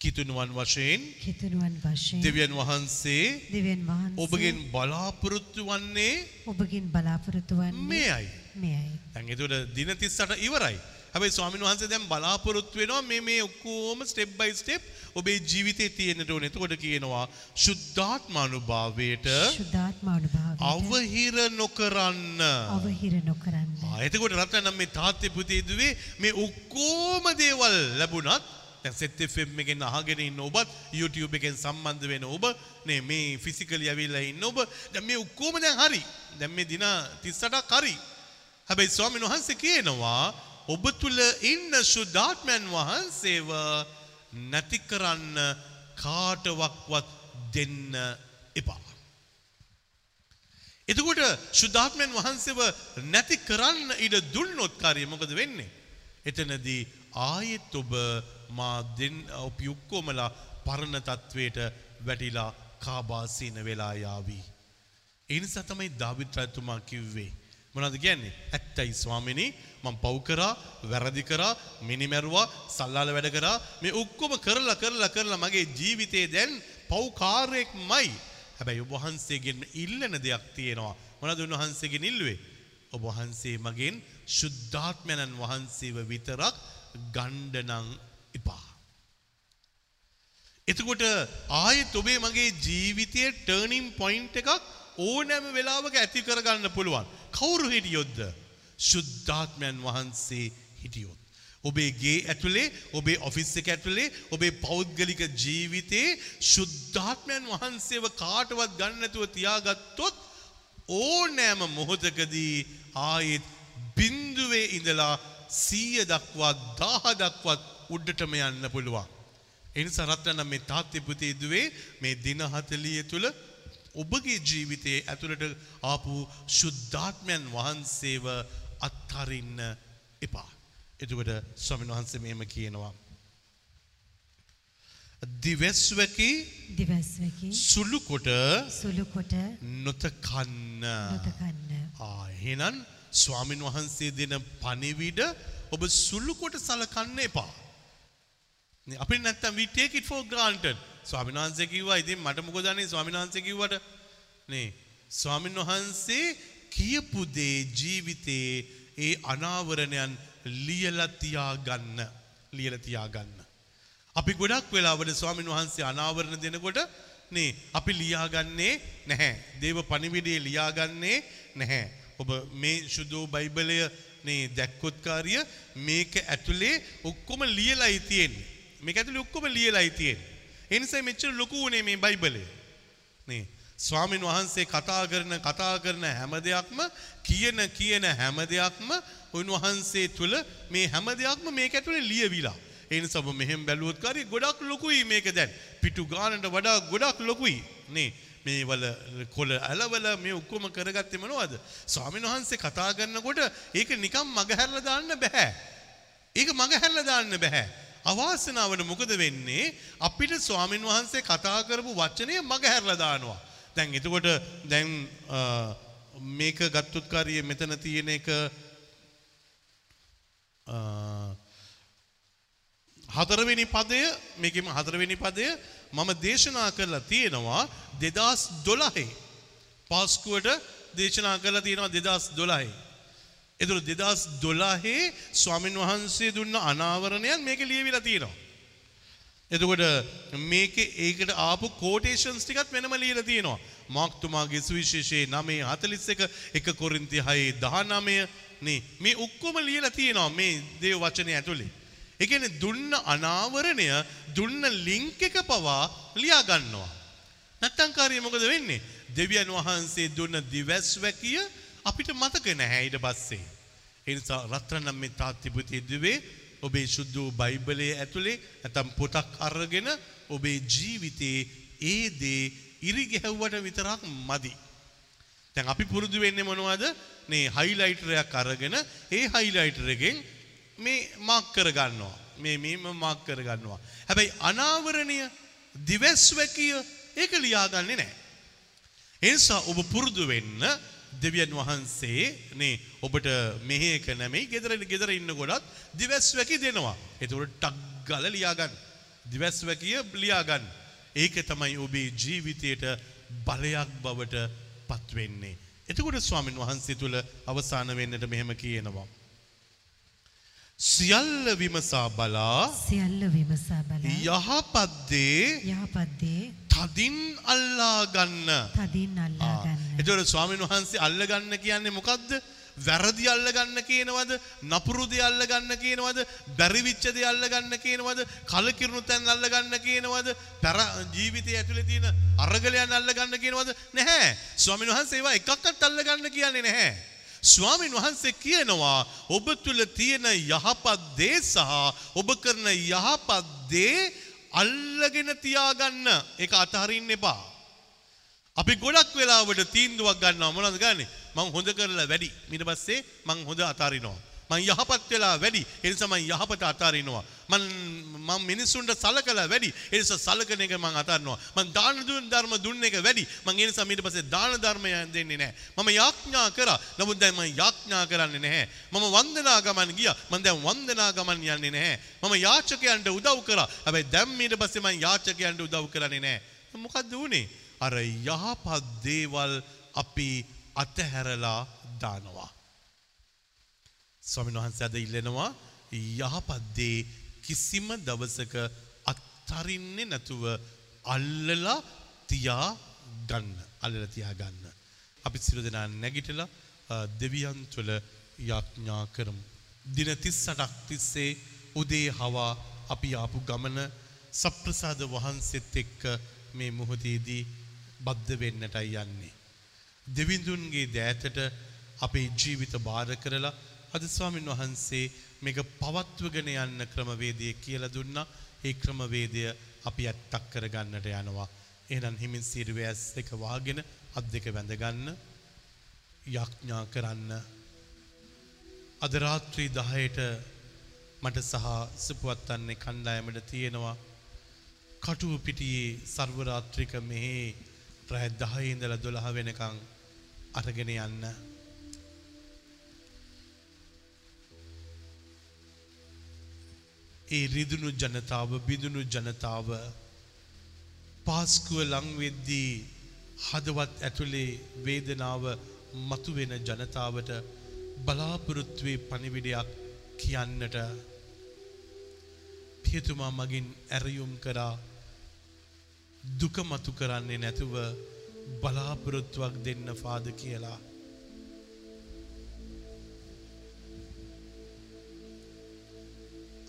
කිතුනුවන් වශයෙන් කිතුනුවන් වශයෙන් දෙවියන් වහන්සේ දෙවියන් වහන්සේ ඔබගෙන් බලාපොරොත්තු වන්නේ ඔබගෙන් බලාපොරොත්තු වන්නේ මෙයයි. මෙයයි. දැන් එතකොට දින 38 ඉවරයි. හැබැයි ස්වාමීන් වහන්සේ දැන් බලාපොරොත්තු වෙනවා මේ මේ ඔක්කොම ස්ටෙප් බයි ස්ටෙප් ඔබේ ජීවිතේ තියෙන්නට ඕනේ. එතකොට කියනවා ශුද්ධාත්මානුභාවයට ශුද්ධාත්මානුභාවයට අවහිර නොකරන්න. අවහිර නොකරන්න. ආ, එතකොට රත්නම් මේ තාත්තේ පුතේ දුවේ මේ ඔක්කොම දේවල් ලැබුණත් දැන් සෙත් FM එකෙන් අහගෙන ඉන්න ඔබත් YouTube එකෙන් සම්බන්ධ වෙන ඔබ නේ මේ ෆිසිකලි ඇවිල්ලා ඉන්න ඔබ දැන් මේ ඔක්කොම දැන් හරි. දැන් මේ දින 38ක් හරි. හැබැයි ස්වාමීන් වහන්සේ කියනවා ඔබ තුල ඉන්න ශුද්ධාත්මයන් වහන්සේව නැති කරන්න කාටවක්වත් දෙන්න එපා. එතකොට ශුද්ධාත්මයන් වහන්සේව නැති කරන්න ඉඩ දුන්නොත් කාර්යය මොකද වෙන්නේ? එතනදී ආයෙත් ඔබ මා දෙන් අපි ඔක්කොමලා පරණ තත්වයට වැටිලා කාබාසීන වෙලා යාවි. ඒ නිසා තමයි දාවිත් රජතුමා කිව්වේ. මොනවද කියන්නේ? ඇත්තයි ස්වාමිනී මම පව් කරා, වැරදි කරා, මිනිමැරුවා, සල්ලාල වැඩ කරා. මේ ඔක්කොම කරලා කරලා කරලා මගේ ජීවිතේ දැන් පව්කාරයෙක්මයි. හැබැයි ඔබ වහන්සේගෙන් ඉල්ලන දෙයක් තියෙනවා. මොනවද උන්වහන්සේගෙන් ඉල්ලුවේ? ඔබ වහන්සේ මගෙන් ශුද්ධාත්මයන්න් වහන්සේව විතරක් ගණ්ඩනං එපා. එතකොට ආයෙත් ඔබේ මගේ ජීවිතයේ ටර්නින් පොයින්ට් එකක් ඕනෑම වෙලාවක ඇති කරගන්න පුළුවන්. කවුරු හිටියොත්ද? ශුද්ධාත්මයන් වහන්සේ හිටියොත්. ඔබේ ගේ ඇතුලේ ඔබේ ඔෆිස් එක ඇතුලේ ඔබේ පෞද්ගලික ජීවිතේ ශුද්ධාත්මයන් වහන්සේව කාටවත් ගන්න නැතුව තියාගත්තොත් ඕනෑම මොහොතකදී ආයෙත් බින්දුවේ ඉඳලා සීය දක්වා දාහ දක්වත් උඩ්ඩටම යන්න පුළුවන්. එනිසා රත්නම් මේ තාත්තේ පුතේ දුවේ මේ දින 40 තුල ඔබගේ ජීවිතයේ ඇතුළට ආපු ශුද්ධාත්මයන් වහන්සේව අත්හරින්න එපා. එතකොට ස්වාමීන් වහන්සේ මෙහෙම කියනවා. දිවස්වකි දිවස්වකි සුළු කොට සුළු කොට නොතකන්න. නොතකන්න. ආ එහෙනම් ස්වාමින් වහන්සේ දෙන පණිවිඩ ඔබ සුළු කොට සලකන්න එපා. නේ, අපි නැත්තම් we take it for granted. ස්වාමීන් වහන්සේ කිව්වා ඉතින් මට මොකද අනේ ස්වාමීන් වහන්සේ කිව්වට නේ ස්වාමීන් වහන්සේ කියපු දේ ජීවිතේ ඒ අනාවරණයන් ලියලා තියාගන්න ලියලා තියාගන්න. අපි ගොඩක් වෙලාවට ස්වාමීන් වහන්සේ අනාවරණ දෙනකොට නේ අපි ලියාගන්නේ නැහැ. දේව පණිවිඩය ලියාගන්නේ නැහැ. ඔබ මේ සුදු බයිබලය නේ දැක්කොත් කාර්ය මේක ඇතුලේ ඔක්කොම ලියලායි තියෙන්නේ. මේක ඇතුලේ ඔක්කොම ලියලායි තියෙන්නේ. ඒ නිසා මෙච්චර ලොකු උනේ මේ බයිබලය. නේ ස්වාමින් වහන්සේ කතා කරන කතා කරන හැම දෙයක්ම කියන කියන හැම දෙයක්ම උන්වහන්සේ තුල මේ හැම දෙයක්ම මේක ඇතුලේ ලියවිලා. ඒ නිසා ඔබ මෙහෙම බැලුවොත් කාර්ය ගොඩක් ලොකුයි මේක දැන්. පිටු ගානට වඩා ගොඩක් ලොකුයි. නේ මේ වල කොළ ඇලවල මේ ඔක්කොම කරගත්තේ මොනවද? ස්වාමීන් වහන්සේ කතා කරනකොට ඒක නිකන් මගහැරලා දාන්න බෑ. ඒක මගහැරලා දාන්න බෑ. අවාසනාවට මොකද වෙන්නේ? අපිට ස්වාමීන් වහන්සේ කතා කරපු වචනය මගහැරලා දානවා. දැන් එතකොට දැන් අ, මේක ගත්තොත් කාරිය මෙතන තියෙන එක අ, හතරවෙනි පදය මේකෙම හතරවෙනි පදය මම දේශනා කරලා තියෙනවා දෙදස් දොළහේ පාස්කුවට දේශනා කරලා තියෙනවා දෙදස් දොළහේ. එතුර දෙදස් දොළහේ ස්වාමින් වහන්සේ දුන්න අනාවරණයන් මේක ලියවිලා තියෙනවා. එතකොට මේක ඒකට ආපු කෝටේෂන්ස් ටිකත් වෙනම ලියලා තියෙනවා. මාක්තුමාගේ සුවිශේෂයේ 9:41 එක කොරින්ති 6:19 නේ මේ ඔක්කොම ලියලා තියෙනවා මේ දේව වචනේ ඇතුලේ. ඒ කියන්නේ දුන්න අනාවරණය දුන්න ලින්ක් එක පවා ලියා ගන්නවා. නැත්තම් කාර්යය මොකද වෙන්නේ? දෙවියන් වහන්සේ දුන්න දිවස් වැකිය අපිට මතක නැහැ ඊට පස්සේ. ඒ නිසා රත්තරන් මේ තාත්තිපුතේ දුවේ ඔබේ සුද්ධ වූ බයිබලයේ ඇතුලේ නැත්නම් පොතක් අරගෙන ඔබේ ජීවිතේ ඒ දේ ඉරි ගැහුවට විතරක් මදි. දැන් අපි පුරුදු වෙන්නේ මොනවද? මේ හයිලයිටරයක් අරගෙන ඒ හයිලයිටර් එකෙන් මේ මාක් කර ගන්නවා. මේ මේම මාක් කර ගන්නවා. හැබැයි අනාවරණය දිවස් වැකිය ඒක ලියාගන්නේ නැහැ. ඒ නිසා ඔබ පුරුදු වෙන්න දෙවියන් වහන්සේ නේ ඔබට මෙහෙ එක නැමෙයි ගෙදර ගෙදර ඉන්නකොටත් දිවස් වැකි දෙනවා. ඒතකොට ටක් ගාලා ලියාගන්න. දිවස් වැකිය ලියාගන්න. ඒක තමයි ඔබේ ජීවිතයට බලයක් බවට පත් වෙන්නේ. එතකොට ස්වාමින් වහන්සේ තුල අවසාන වෙන්නට මෙහෙම කියනවා. සියල්ල විමසා බලා සියල්ල විමසා බලා යහපත්දේ යහපත්දේ තදින් අල්ලා ගන්න. තදින් අල්ලා ගන්න. එතකොට ස්වාමීන් වහන්සේ අල්ලගන්න කියන්නේ මොකද්ද? වැරදි අල්ලගන්න කියනවද? නපුරු දේ අල්ලගන්න කියනවද? බැරිවිච්ච දේ අල්ලගන්න කියනවද? කලකිරුණු තැන් අල්ලගන්න කියනවද? පෙර ජීවිතය ඇතුලේ තියෙන අරගලයන් අල්ලගන්න කියනවද? නැහැ. ස්වාමීන් වහන්සේ ඒවා එකක්වත් අල්ලගන්න කියන්නේ නැහැ. ස්වාමීන් වහන්සේ කියනවා ඔබ තුළ තියෙන යහපත් දේ සහ ඔබ කරන යහපත් දේ අල්ලගෙන තියාගන්න ඒක අතහරින්න එපා. අපි ගොඩක් වෙලාවට තීන්දුවක් ගන්නවා මොනවද ගන්නෙ? මං හොඳ කරලා වැඩි. ඊට පස්සේ මං හොඳ අතාරිනවා. මං යහපත් වෙලා වැඩි. ඒ නිසා මං යහපත අතාරිනවා. මං මං මිනිසුන්ට සලකලා වැඩි. ඒ නිසා සලකන එක මං අතාරිනවා. මං දාන දුන් ධර්ම දුන්න එක වැඩි. මං ඒ නිසා ඊට පස්සේ දාන ධර්මය දෙන්නේ නැහැ. මම යාඥා කරා. නමුත් දැන් මං යාඥා කරන්නේ නැහැ. මම වන්දනා ගමන් ගියා. මං දැන් වන්දනා ගමන් යන්නේ නැහැ. මම යාචකයන්ට උදව් කරා. හැබැයි දැන් ඊට පස්සේ මං යාචකයන්ට උදව් කරන්නේ නැහැ. මොකද්ද උනේ? අර යහපත් දේවල් අපි අතහැරලා දානවා. ස්වාමීන් වහන්සේ අද ඉල්ලනවා යහපත් දේ කිසිම දවසක අත්තරින්නේ නැතුව අල්ලලා තියා ගන්න. අල්ලලා තියා ගන්න. අපි සියලු දෙනා නැගිටලා අ, දෙවියන් තුළ යාඥා කරමු. දින 38ක් තිස්සේ උදේ හවා අපි ආපු ගමන සප්‍රසාද වහන්සේත් එක්ක මේ මොහොතේදී බද්ධ වෙන්නටයි යන්නේ. දෙවිඳුන්ගේ දෑතට අපේ ජීවිත බාර කරලා අද ස්වාමීන් වහන්සේ මේක පවත්වගෙන යන්න ක්‍රමවේදය කියලා දුන්නා. ඒ ක්‍රමවේදය අපි ඇත්තක් කරගන්නට යනවා. එහෙනම් හිමින් සිරුවේ ඇස් දෙක වහගෙන අත් දෙක වැඳ ගන්න. යඥා කරන්න. අද රාත්‍රී 10ට මට සහ සුපවත්තන්නේ කණ්ඩායමට තියෙනවා. කටුව පිටියේ සර්වරාත්‍රික මෙහි රෑ 10 ඉඳලා 12 වෙනකන් අරගෙන යන්න. ඒ රිදුණු ජනතාව බිඳුණු ජනතාව පාස්කුව ලං වෙද්දී හදවත් ඇතුලේ වේදනාව මතුවෙන ජනතාවට බලාපොරොත්තුවේ පණිවිඩයක් කියන්නට පියතුමා මගින් ඇරයුම් කරා දුක මතු කරන්නේ නැතුව බලාපොරොත්තුවක් දෙන්න පාද කියලා.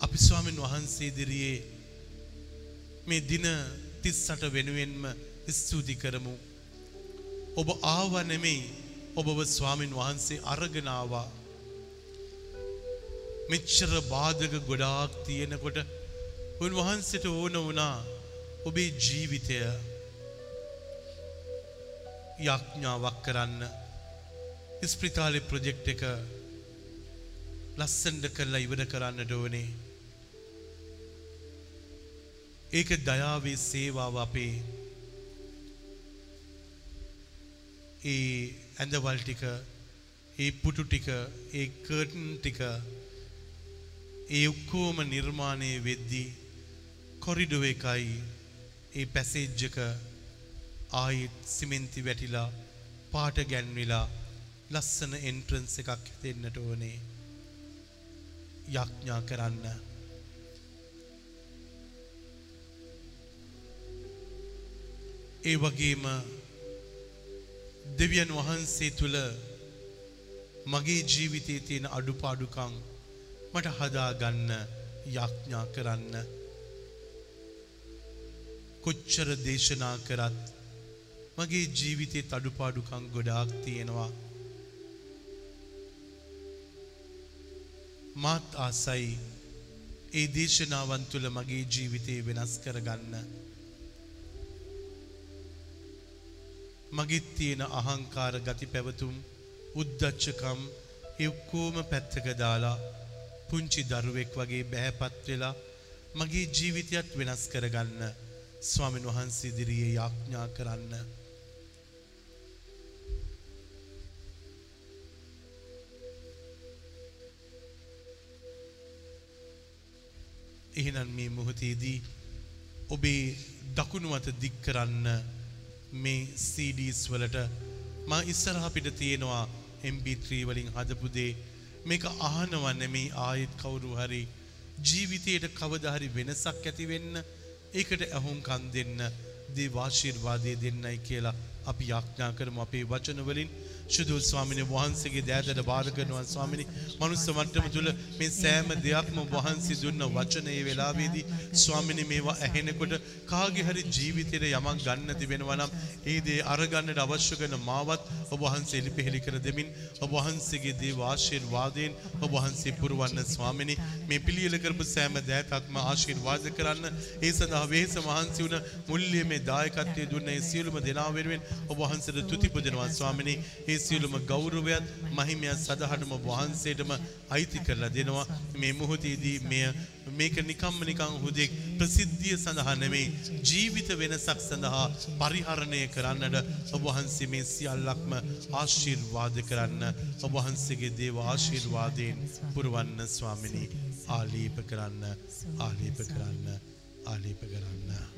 අපි ස්වාමීන් වහන්සේ ඉදිරියේ මේ දින 38 වෙනුවෙන්ම ස්තුති කරමු. ඔබ ආව නෙමෙයි ඔබව ස්වාමින් වහන්සේ අරගෙන ආවා. මෙච්චර බාධක ගොඩාක් තියෙනකොට උන්වහන්සේට ඕන වුණා ඔබේ ජීවිතය යඥාවක් කරන්න ඉස්ප්‍රිතාලේ ප්‍රොජෙක්ට් එක ලස්සනට කරලා ඉවර කරන්නට ඕනේ. ඒක දයාවේ සේවාව අපේ ඒ ඇඳවල් ටික ඒ පුටු ටික ඒ කර්ටන් ටික ඒ ඔක්කෝම නිර්මාණය වෙද්දී කොරිඩෝ එකයි ඒ පැසේජ් එක ආයිත් සිමෙන්ති වැටිලා පාට ගැන්විලා ලස්සන එන්ට්‍රන්ස් එකක් හැදෙන්නට ඕනේ. යඥා කරන්න. ඒ වගේම දෙවියන් වහන්සේ තුළ මගේ ජීවිතයේ තියෙන අඩුපාඩුකම් මට හදාගන්න යඥා කරන්න. කොච්චර දේශනා කරත් මගේ ජීවිතයේ අඩුපාඩුකම් ගොඩාක් තියෙනවා. මාත් ආසයි ඒ දේශනාවන් තුළ මගේ ජීවිතේ වෙනස් කරගන්න. මගෙත් තියෙන අහංකාර ගති පැවතුම් උද්දච්චකම් ඒ ඔක්කොම පැත්තක දාලා පුංචි දරුවෙක් වගේ බැහැපත් වෙලා මගේ ජීවිතයත් වෙනස් කරගන්න ස්වාමීන් වහන්සේ ඉදිරියේ යාඥා කරන්න. එහෙනම් මේ මොහොතේදී ඔබේ දකුණු අත දික් කරන්න මේ CDs වලට. මා ඉස්සරහ පිට තියෙනවා MP3 වලින් හදපු දේ. මේක අහනව නෙමේ ආයෙත් කවුරු හරි ජීවිතයට කවදා හරි වෙනසක් ඇති වෙන්න ඒකට ඇහුම්කන් දෙන්න දේවාශිර්වාදය දෙන්නයි කියලා. අපි යාඥා කරමු. අපේ වචන වලින් ශුදු ස්වාමිනේ වහන්සේගේ දෑදට බාර කරනවා. ස්වාමිනේ මනුස්ස මට්ටම තුල මේ සෑම දෙයක්ම වහන්සේ දුන්න වචනේ වෙලාවේදී ස්වාමිනේ මේවා ඇහෙනකොට කාගේ හරි ජීවිතේට යමක් ගන්න තිබෙනවා නම් ඒ දේ අරගන්නට අවශ්‍ය කරන මාවත් ඔබ වහන්සේ එලිපෙහෙලි කර දෙමින් ඔබ වහන්සේගේ දේව ආශිර්වාදයෙන් ඔබ වහන්සේ පුරවන්න ස්වාමිනේ. මේ පිළියෙල කරපු සෑම දෑතක්ම ආශිර්වාද කරන්න. ඒ සඳහා වෙහෙස මහන්සි වුණ මුල්ලියේ දායකත්වයේ දුන්න ඒ සියලුම දෙනා වෙනුවෙන් ඔබ වහන්සේට තුති පුදනවා. ස්වාමිනේ ඒ සියලුම ගෞරවයත් මහිමයත් සදහටම වහන්සේටම අයිති කරලා දෙනවා. මේ මොහොතේදී මෙය මේක නිකම්ම නිකං හුදෙක් ප්‍රසිද්ධිය සඳහා නෙමේ ජීවිත වෙනසක් සඳහා පරිහරණය කරන්නට ඔබ වහන්සේ මේ සියල්ලක්ම ආශිර්වාද කරන්න ඔබ වහන්සේගේ දේව ආශිර්වාදයෙන් පුරවන්න ස්වාමිනී. ආලීප කරන්න ආලීප කරන්න ආලීප කරන්න.